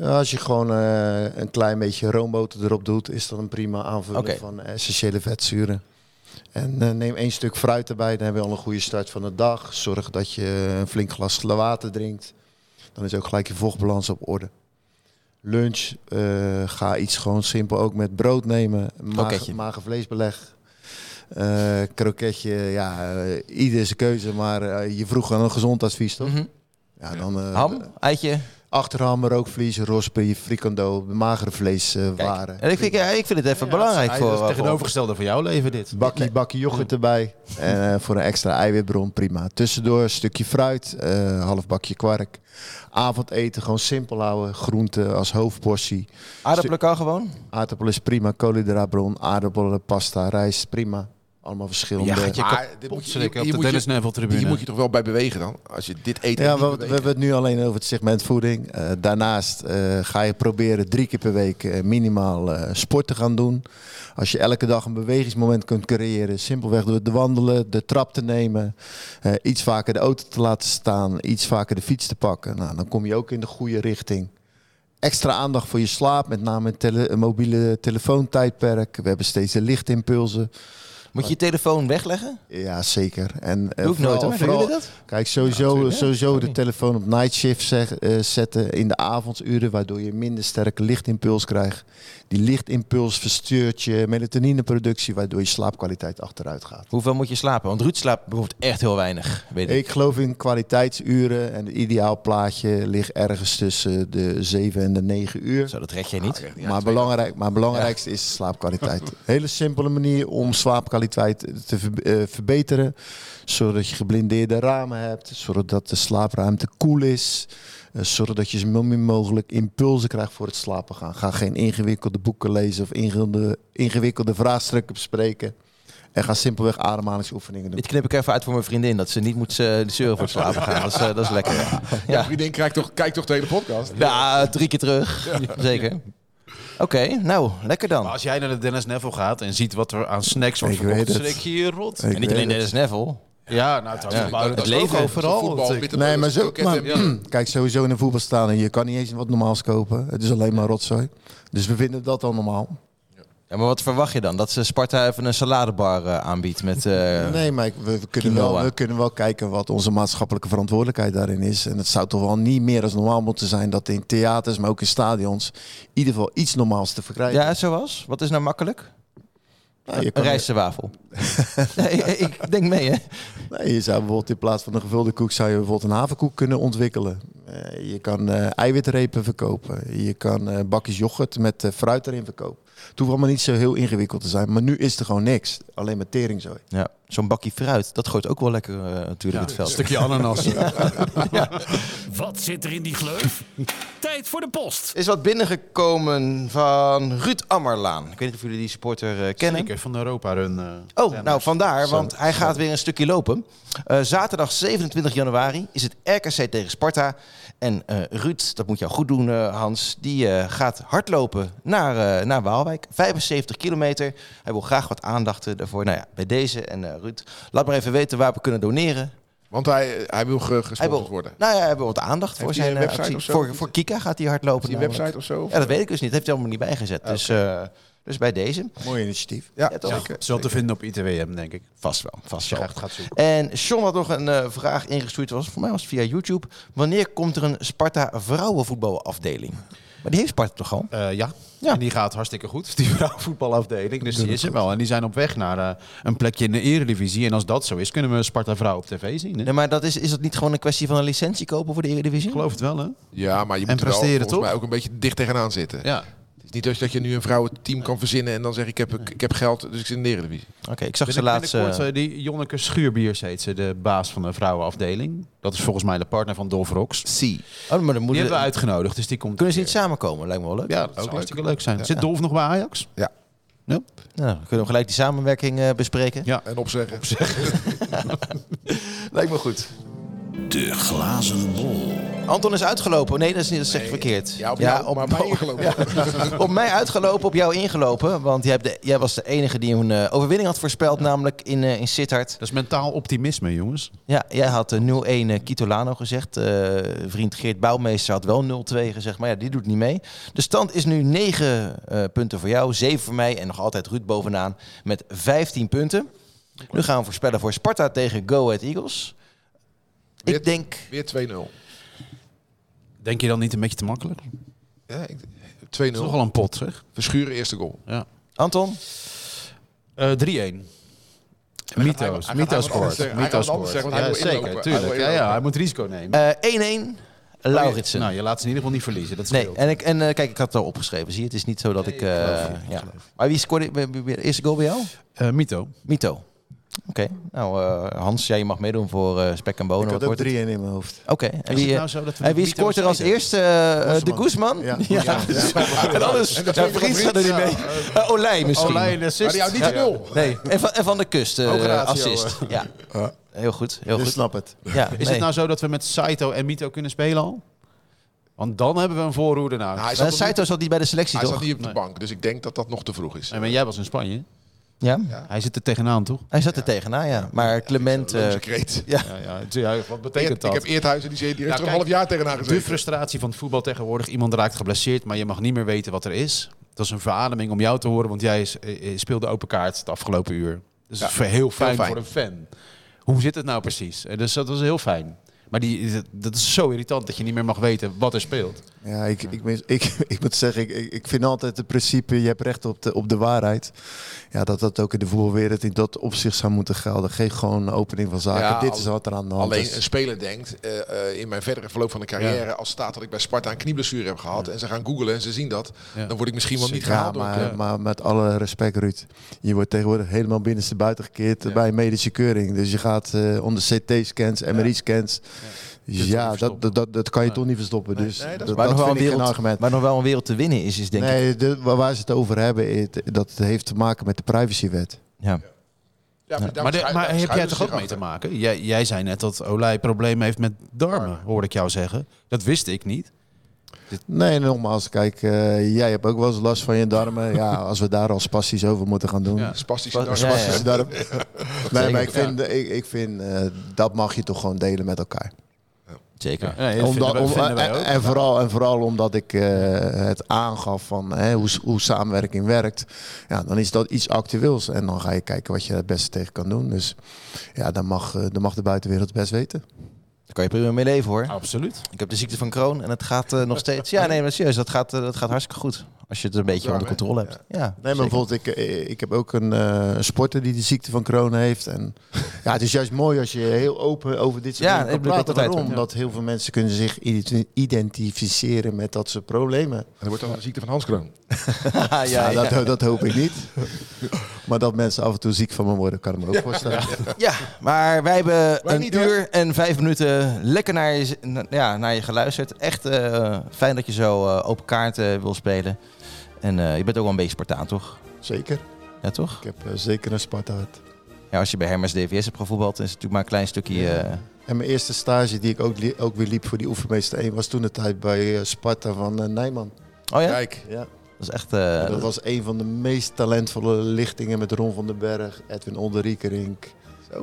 Als je gewoon eh, een klein beetje roomboter erop doet, is dat een prima aanvulling van essentiële vetzuren. En eh, neem één stuk fruit erbij, dan heb je al een goede start van de dag. Zorg dat je een flink glas water drinkt. Dan is ook gelijk je vochtbalans op orde. Lunch, eh, ga iets gewoon simpel ook met brood nemen. Kroketje. Magen, magenvleesbeleg. Eh kroketje, ja, ieder zijn keuze, maar je vroeg aan een gezond advies, toch? Mhm. Ja, dan, eh, Ham, eitje. Achterham, rookvlies, rosperie, frikando, magere vleeswaren. En ik vind, ja, ik vind het even belangrijk voor... is voor- tegenovergestelde voor jouw leven dit. bakkie, bakkie yoghurt erbij. En voor een extra eiwitbron, prima. Tussendoor een stukje fruit, eh, half bakje kwark. Avondeten gewoon simpel houden. Groente als hoofdportie. Aardappelen kan gewoon? Aardappel is prima. Koolhydraatbron, aardappelen, pasta, rijst, prima. Allemaal verschillende. Ja, je Maar dit moet je, op hier de moet je- Dennis Neville tribune. hier moet je toch wel bij bewegen dan? Als je dit eet Ja, we, hebben het nu alleen over het segment voeding. Eh, daarnaast eh, ga je proberen drie keer per week eh, minimaal eh, sport te gaan doen. Als je elke dag een bewegingsmoment kunt creëren, simpelweg door te wandelen, de trap te nemen, eh, iets vaker de auto te laten staan, iets vaker de fiets te pakken, nou, dan kom je ook in de goede richting. Extra aandacht voor je slaap, met name een, tele- een mobiele telefoontijdperk. We hebben steeds de lichtimpulsen. Moet je je telefoon wegleggen? Ja, zeker. En, eh, Doe ik nooit hoor. Vooral- dat? Kijk, sowieso, sowieso de telefoon op night shift zeg- eh, zetten in de avonduren, waardoor je minder sterke lichtimpuls krijgt. Die lichtimpuls verstuurt je melatonineproductie, waardoor je slaapkwaliteit achteruit gaat. Hoeveel moet je slapen? Want Ruud slaapt bijvoorbeeld echt heel weinig, weet ik. Ik geloof in kwaliteitsuren en het ideaal plaatje ligt ergens tussen de 7 en de 9 uur. Zo, dat red jij niet. maar, belangrijk, maar belangrijkste is slaapkwaliteit. Hele simpele manier om slaapkwaliteit slaapkwaliteit te ver- eh, verbeteren. Zorg dat je geblindeerde ramen hebt. Zorg dat de slaapruimte koel is. Eh, zorg dat je zo min mogelijk impulsen krijgt voor het slapen gaan. Ga geen ingewikkelde boeken lezen of ingewikkelde, ingewikkelde vraagstukken bespreken. En ga simpelweg ademhalingsoefeningen doen. Dit knip ik even uit voor mijn vriendin, dat ze niet moet eh, zeuren voor het slapen gaan. Dat is, dat is lekker. Ja, Ja. ja. Vriendin, kijk toch, kijk toch de hele podcast? ja drie keer terug. Zeker. Oké, nou, lekker dan. Maar als jij naar de Dennis Neville gaat en ziet wat er aan snacks wordt Ik verkocht, weet het. schrik je je rot. Ik En niet alleen. Dennis Neville. Ja, nou, het, Ja, het leven overal. Voetbal, Nee, maar zo, kijk, sowieso in een voetbalstadion, je kan niet eens wat normaals kopen. Het is alleen maar rotzooi. Dus we vinden dat al normaal. Ja, maar wat verwacht je dan? Dat ze Sparta even een saladebar eh, aanbiedt met... eh, Nee, maar we, we kunnen wel, we kunnen wel kijken wat onze maatschappelijke verantwoordelijkheid daarin is. En het zou toch wel niet meer als normaal moeten zijn dat in theaters, maar ook in stadions, in ieder geval iets normaals te verkrijgen. Ja, zoals? Wat is nou makkelijk? Nou, Een kan, rijstewafel. nee, ik denk mee, hè? nee, je zou bijvoorbeeld in plaats van een gevulde koek, zou je bijvoorbeeld een havenkoek kunnen ontwikkelen. Eh, je kan eh, eiwitrepen verkopen. Je kan eh, bakjes yoghurt met eh, fruit erin verkopen. Het hoeft allemaal niet zo heel ingewikkeld te zijn, maar nu is er gewoon niks. Alleen maar teringzooi. Ja, zo'n bakje fruit, dat gooit ook wel lekker eh, natuurlijk het Een veld. stukje ananas. Wat zit er in die gleuf? Tijd voor de post. Is wat binnengekomen van Ruud Ammerlaan. Ik weet niet of jullie die supporter eh, kennen. Zeker, van Europa Run. eh, Oh, nou vandaar, want hij gaat weer een stukje lopen. Eh, zaterdag 27 januari is het RKC tegen Sparta. En eh, Ruud, dat moet jou goed doen eh, Hans, die eh, gaat hardlopen naar, eh, naar Waalwijk. 75 kilometer. Hij wil graag wat aandacht daarvoor. Nou ja, bij deze. En Ruud, laat maar even weten waar we kunnen doneren. Want hij, hij wil gesponsord worden. nou ja, hij wil wat aandacht voor zijn een eh, website actie. of zo? Voor, voor Kika gaat hij hardlopen. Die website of zo? Of- Ja, dat weet ik dus niet. Dat heeft hij allemaal niet bijgezet. Dus, eh, dus bij deze. Mooi initiatief. Ja, Ja, toch? zeker. Wel te vinden op ITWM, denk ik. Vast wel, vast wel. gaat zoeken. En Sean had nog een eh, vraag ingestuurd. Was, voor mij was het via YouTube. Wanneer komt er een Sparta vrouwenvoetbalafdeling? Maar die heeft Sparta toch al? Eh, ja. Ja. en die gaat hartstikke goed, die vrouwenvoetbalafdeling. Dus die is er wel. En die zijn op weg naar eh, een plekje in de eredivisie. En als dat zo is, kunnen we Sparta Vrouw op tv zien. Hè? Nee, maar dat is, is dat niet gewoon een kwestie van een licentie kopen voor de Eredivisie? Ik geloof het wel, hè? Ja, maar je En moet er wel volgens toch? mij ook een beetje dicht tegenaan zitten. Ja. Het is niet als dat je nu een vrouwenteam kan verzinnen en dan zeg ik, ik heb, ik heb geld, dus ik zit in de Eredivisie. Oké, ik zag ze laatst... eh, eh, die Jonneke Schuurbiers heet ze, de baas van de vrouwenafdeling. Dat is volgens mij de partner van Dolf Rocks. oh, maar dan Die moeten hebben we uitgenodigd, dus die komt... Kunnen ze niet samenkomen? Lijkt me wel leuk. Ja, dat zou hartstikke leuk zijn. Zit Dolf nog bij Ajax? Ja. Ja. Nou, dan kunnen we gelijk die samenwerking eh, bespreken. Ja. En opzeggen. Lijkt me goed. De glazen bol. Anton is uitgelopen. Nee, dat is niet, dat zeg je verkeerd. Ja, op jou, maar mij ingelopen. op mij uitgelopen, op jou ingelopen. Want jij, hebt de, jij was de enige die een eh, overwinning had voorspeld, namelijk in, eh in Sittard. Dat is mentaal optimisme, jongens. Ja, jij had eh, 0-1 eh, Kitolano gezegd. Eh, vriend Geert Bouwmeester had wel 0-2 gezegd, maar ja, die doet niet mee. De stand is nu 9 eh, punten voor jou, 7 voor mij en nog altijd Ruud bovenaan met 15 punten. Nu gaan we voorspellen voor Sparta tegen Go Ahead Eagles. Weer- Ik denk, Weer 2-0. Denk je dan niet een beetje te makkelijk? Ja, ik- Dat is 2-0. nogal een pot, zeg. Verschuren eerste goal. Ja. Anton, Eh 3-1. Mythos. Mythos scoort. Mythos scoort. zeker. Tuurlijk. Ja, ja, hij moet risico nemen. eh 1-1 Lauritsen. Nou, je laat ze in ieder geval niet verliezen. Dat Nee, en, ik, en eh, kijk, ik had het al opgeschreven. Zie je, het is niet zo dat ik... Eh, geloof ik ja. Maar wie scoorde de eerste goal bij jou? Eh, Mito. Mito. Oké, nou eh, Hans, jij mag meedoen voor eh spek en bonen. Ik had ook? 3-1 in mijn hoofd. Oké, en Is wie, het nou zo dat we en wie scoort er als eerste? eh, de Guzman. Ja. Ja. en anders, En de ja, gaat er niet mee. Eh, Olij misschien. Olij, assist. Maar die houdt niet de nul. Nee, en van, en van de kust, assist. Ja. Heel goed, heel Dus goed. snap het. Ja, Is nee. het nou zo dat we met Saito en Mito kunnen spelen al? Want dan hebben we een voorhoede nou. Nou, hij, zat Saito niet, zat niet bij de selectie, hij toch? zat niet op de Nee. bank, dus ik denk dat dat nog te vroeg is. En jij was in Spanje. Ja, Hij zit er tegenaan, toch? hij zat er tegenaan, ja. Maar Clement... eh, kreet. ja. Wat betekent Ik dat? heb Eerthuizen, die, die heeft Nou, er een half jaar tegenaan De gezeten. frustratie van het voetbal tegenwoordig. Iemand raakt geblesseerd, maar je mag niet meer weten wat er is. Dat is een verademing om jou te horen, want jij eh, eh, speelde open kaart het afgelopen uur. Dus dat is heel fijn, fijn. voor een fan. Hoe zit het nou precies? Eh, Dus dat was heel fijn. Maar die, dat is zo irritant dat je niet meer mag weten wat er speelt. Ja, ik, ik, mis- ik, ik moet zeggen, ik- ik, vind altijd het principe, je hebt recht op de, op de waarheid. Ja, dat dat ook in de voetbalwereld in dat opzicht zou moeten gelden. Geef gewoon een opening van zaken. Ja, Dit al- is wat er aan de hand Alleen is. een speler denkt, eh, eh, in mijn verdere verloop van de carrière, als staat dat ik bij Sparta een knieblessure heb gehad en ze gaan googlen en ze zien dat, Ja. dan word ik misschien wel niet Ja, gehaald. door een maar, maar met alle respect, Ruud. Je wordt tegenwoordig helemaal binnenste buiten gekeerd Ja. bij medische keuring. Dus je gaat eh, onder CT-scans, MRI-scans. Ja, dat, dat, dat, dat kan je toch niet verstoppen. Dus nee, dat dat nog, wel een wereld, argument. waar nog wel een wereld te winnen is, is denk ik... Nee, de, waar waar ze het over hebben, het- dat heeft te maken met de privacywet. Ja. Ja, daar Maar, de- maar daar heb jij toch ook mee te maken? Jij, jij zei net dat Olij problemen heeft met darmen, hoorde ik jou zeggen. Dat wist ik niet. Nee, nogmaals, kijk, eh, jij hebt ook wel eens last van je darmen. Ja, als we daar al spastisch over moeten gaan doen. Ja. Spastische Ja, darm. ja, ja. Spastische darm. Nee, maar ik vind, ik, ik vind eh, dat mag je toch gewoon delen met elkaar. Zeker. Ja, Omdat- om- en, vooral, en vooral omdat ik eh, het aangaf van hè, hoe, hoe samenwerking werkt. Ja, dan is dat iets actueels. En dan ga je kijken wat je het beste tegen kan doen. Dus ja, dan mag, eh, dan mag de buitenwereld best weten. Daar kan je prima mee leven hoor. Absoluut. Ik heb de ziekte van Crohn en het gaat eh, nog steeds... Ja, nee, maar serieus, dat gaat, dat gaat hartstikke goed. Als je het een beetje onder controle hebt. Ja, Nee, maar zeker. bijvoorbeeld, ik, eh, ik heb ook een, eh, een sporter die de ziekte van corona heeft. En ja, het is juist mooi als je heel open over dit soort Ja, dingen kan praten. Waarom? Omdat heel veel mensen kunnen zich identi- identificeren met dat soort problemen. Dat wordt dan de ziekte van Hans Kroon. ja, ja, Dat, dat hoop ik niet. maar dat mensen af en toe ziek van me worden, kan ik me ook voorstellen. Ja, maar wij hebben een uur en vijf minuten lekker naar je, ja, naar je geluisterd. Echt eh, fijn dat je zo open kaart eh, wil spelen. En eh, je bent ook wel een beetje Spartaan, toch? Zeker. Ja, toch? Ik heb eh, zeker een Sparta hart. Ja, als je bij Hermes DVS hebt gevoetbald, is het natuurlijk maar een klein stukje... eh, En mijn eerste stage die ik ook, li- ook weer liep voor die oefenmeester 1 was toen de tijd bij Sparta van Nijman. Oh ja? Kijk, Ja. Dat is echt... eh, dat was een van de meest talentvolle lichtingen met Ron van den Berg, Edwin Olderiekerink,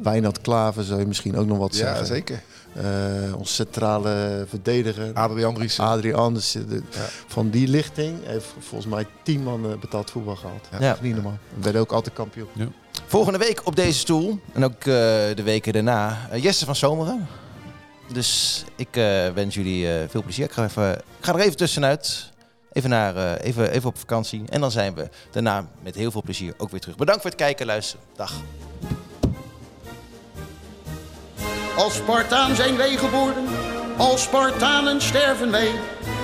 Wijnald Klaver zou je misschien ook nog wat ja zeggen. zeker. Eh, ons centrale verdediger. Adrian Andries. Adrie Anders, de- Ja. van die lichting heeft volgens mij tien man eh, betaald voetbal gehaald. Ja. Dat is niet normaal. We werden ook altijd kampioen. Volgende week op deze stoel, en ook eh, de weken daarna, Jesse van Zomeren. Dus ik eh, wens jullie eh, veel plezier. Ik ga, even, ik ga er even tussenuit. Even, naar, eh, even, even op vakantie. En dan zijn we daarna met heel veel plezier ook weer terug. Bedankt voor het kijken en luisteren. Dag. Als Spartaan zijn wij geboren, als Spartanen sterven wij.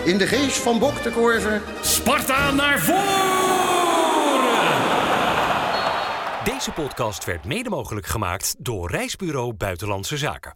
In de geest van Bok de Korver Sparta naar voren! Deze podcast werd mede mogelijk gemaakt door Reisbureau Buitenlandse Zaken.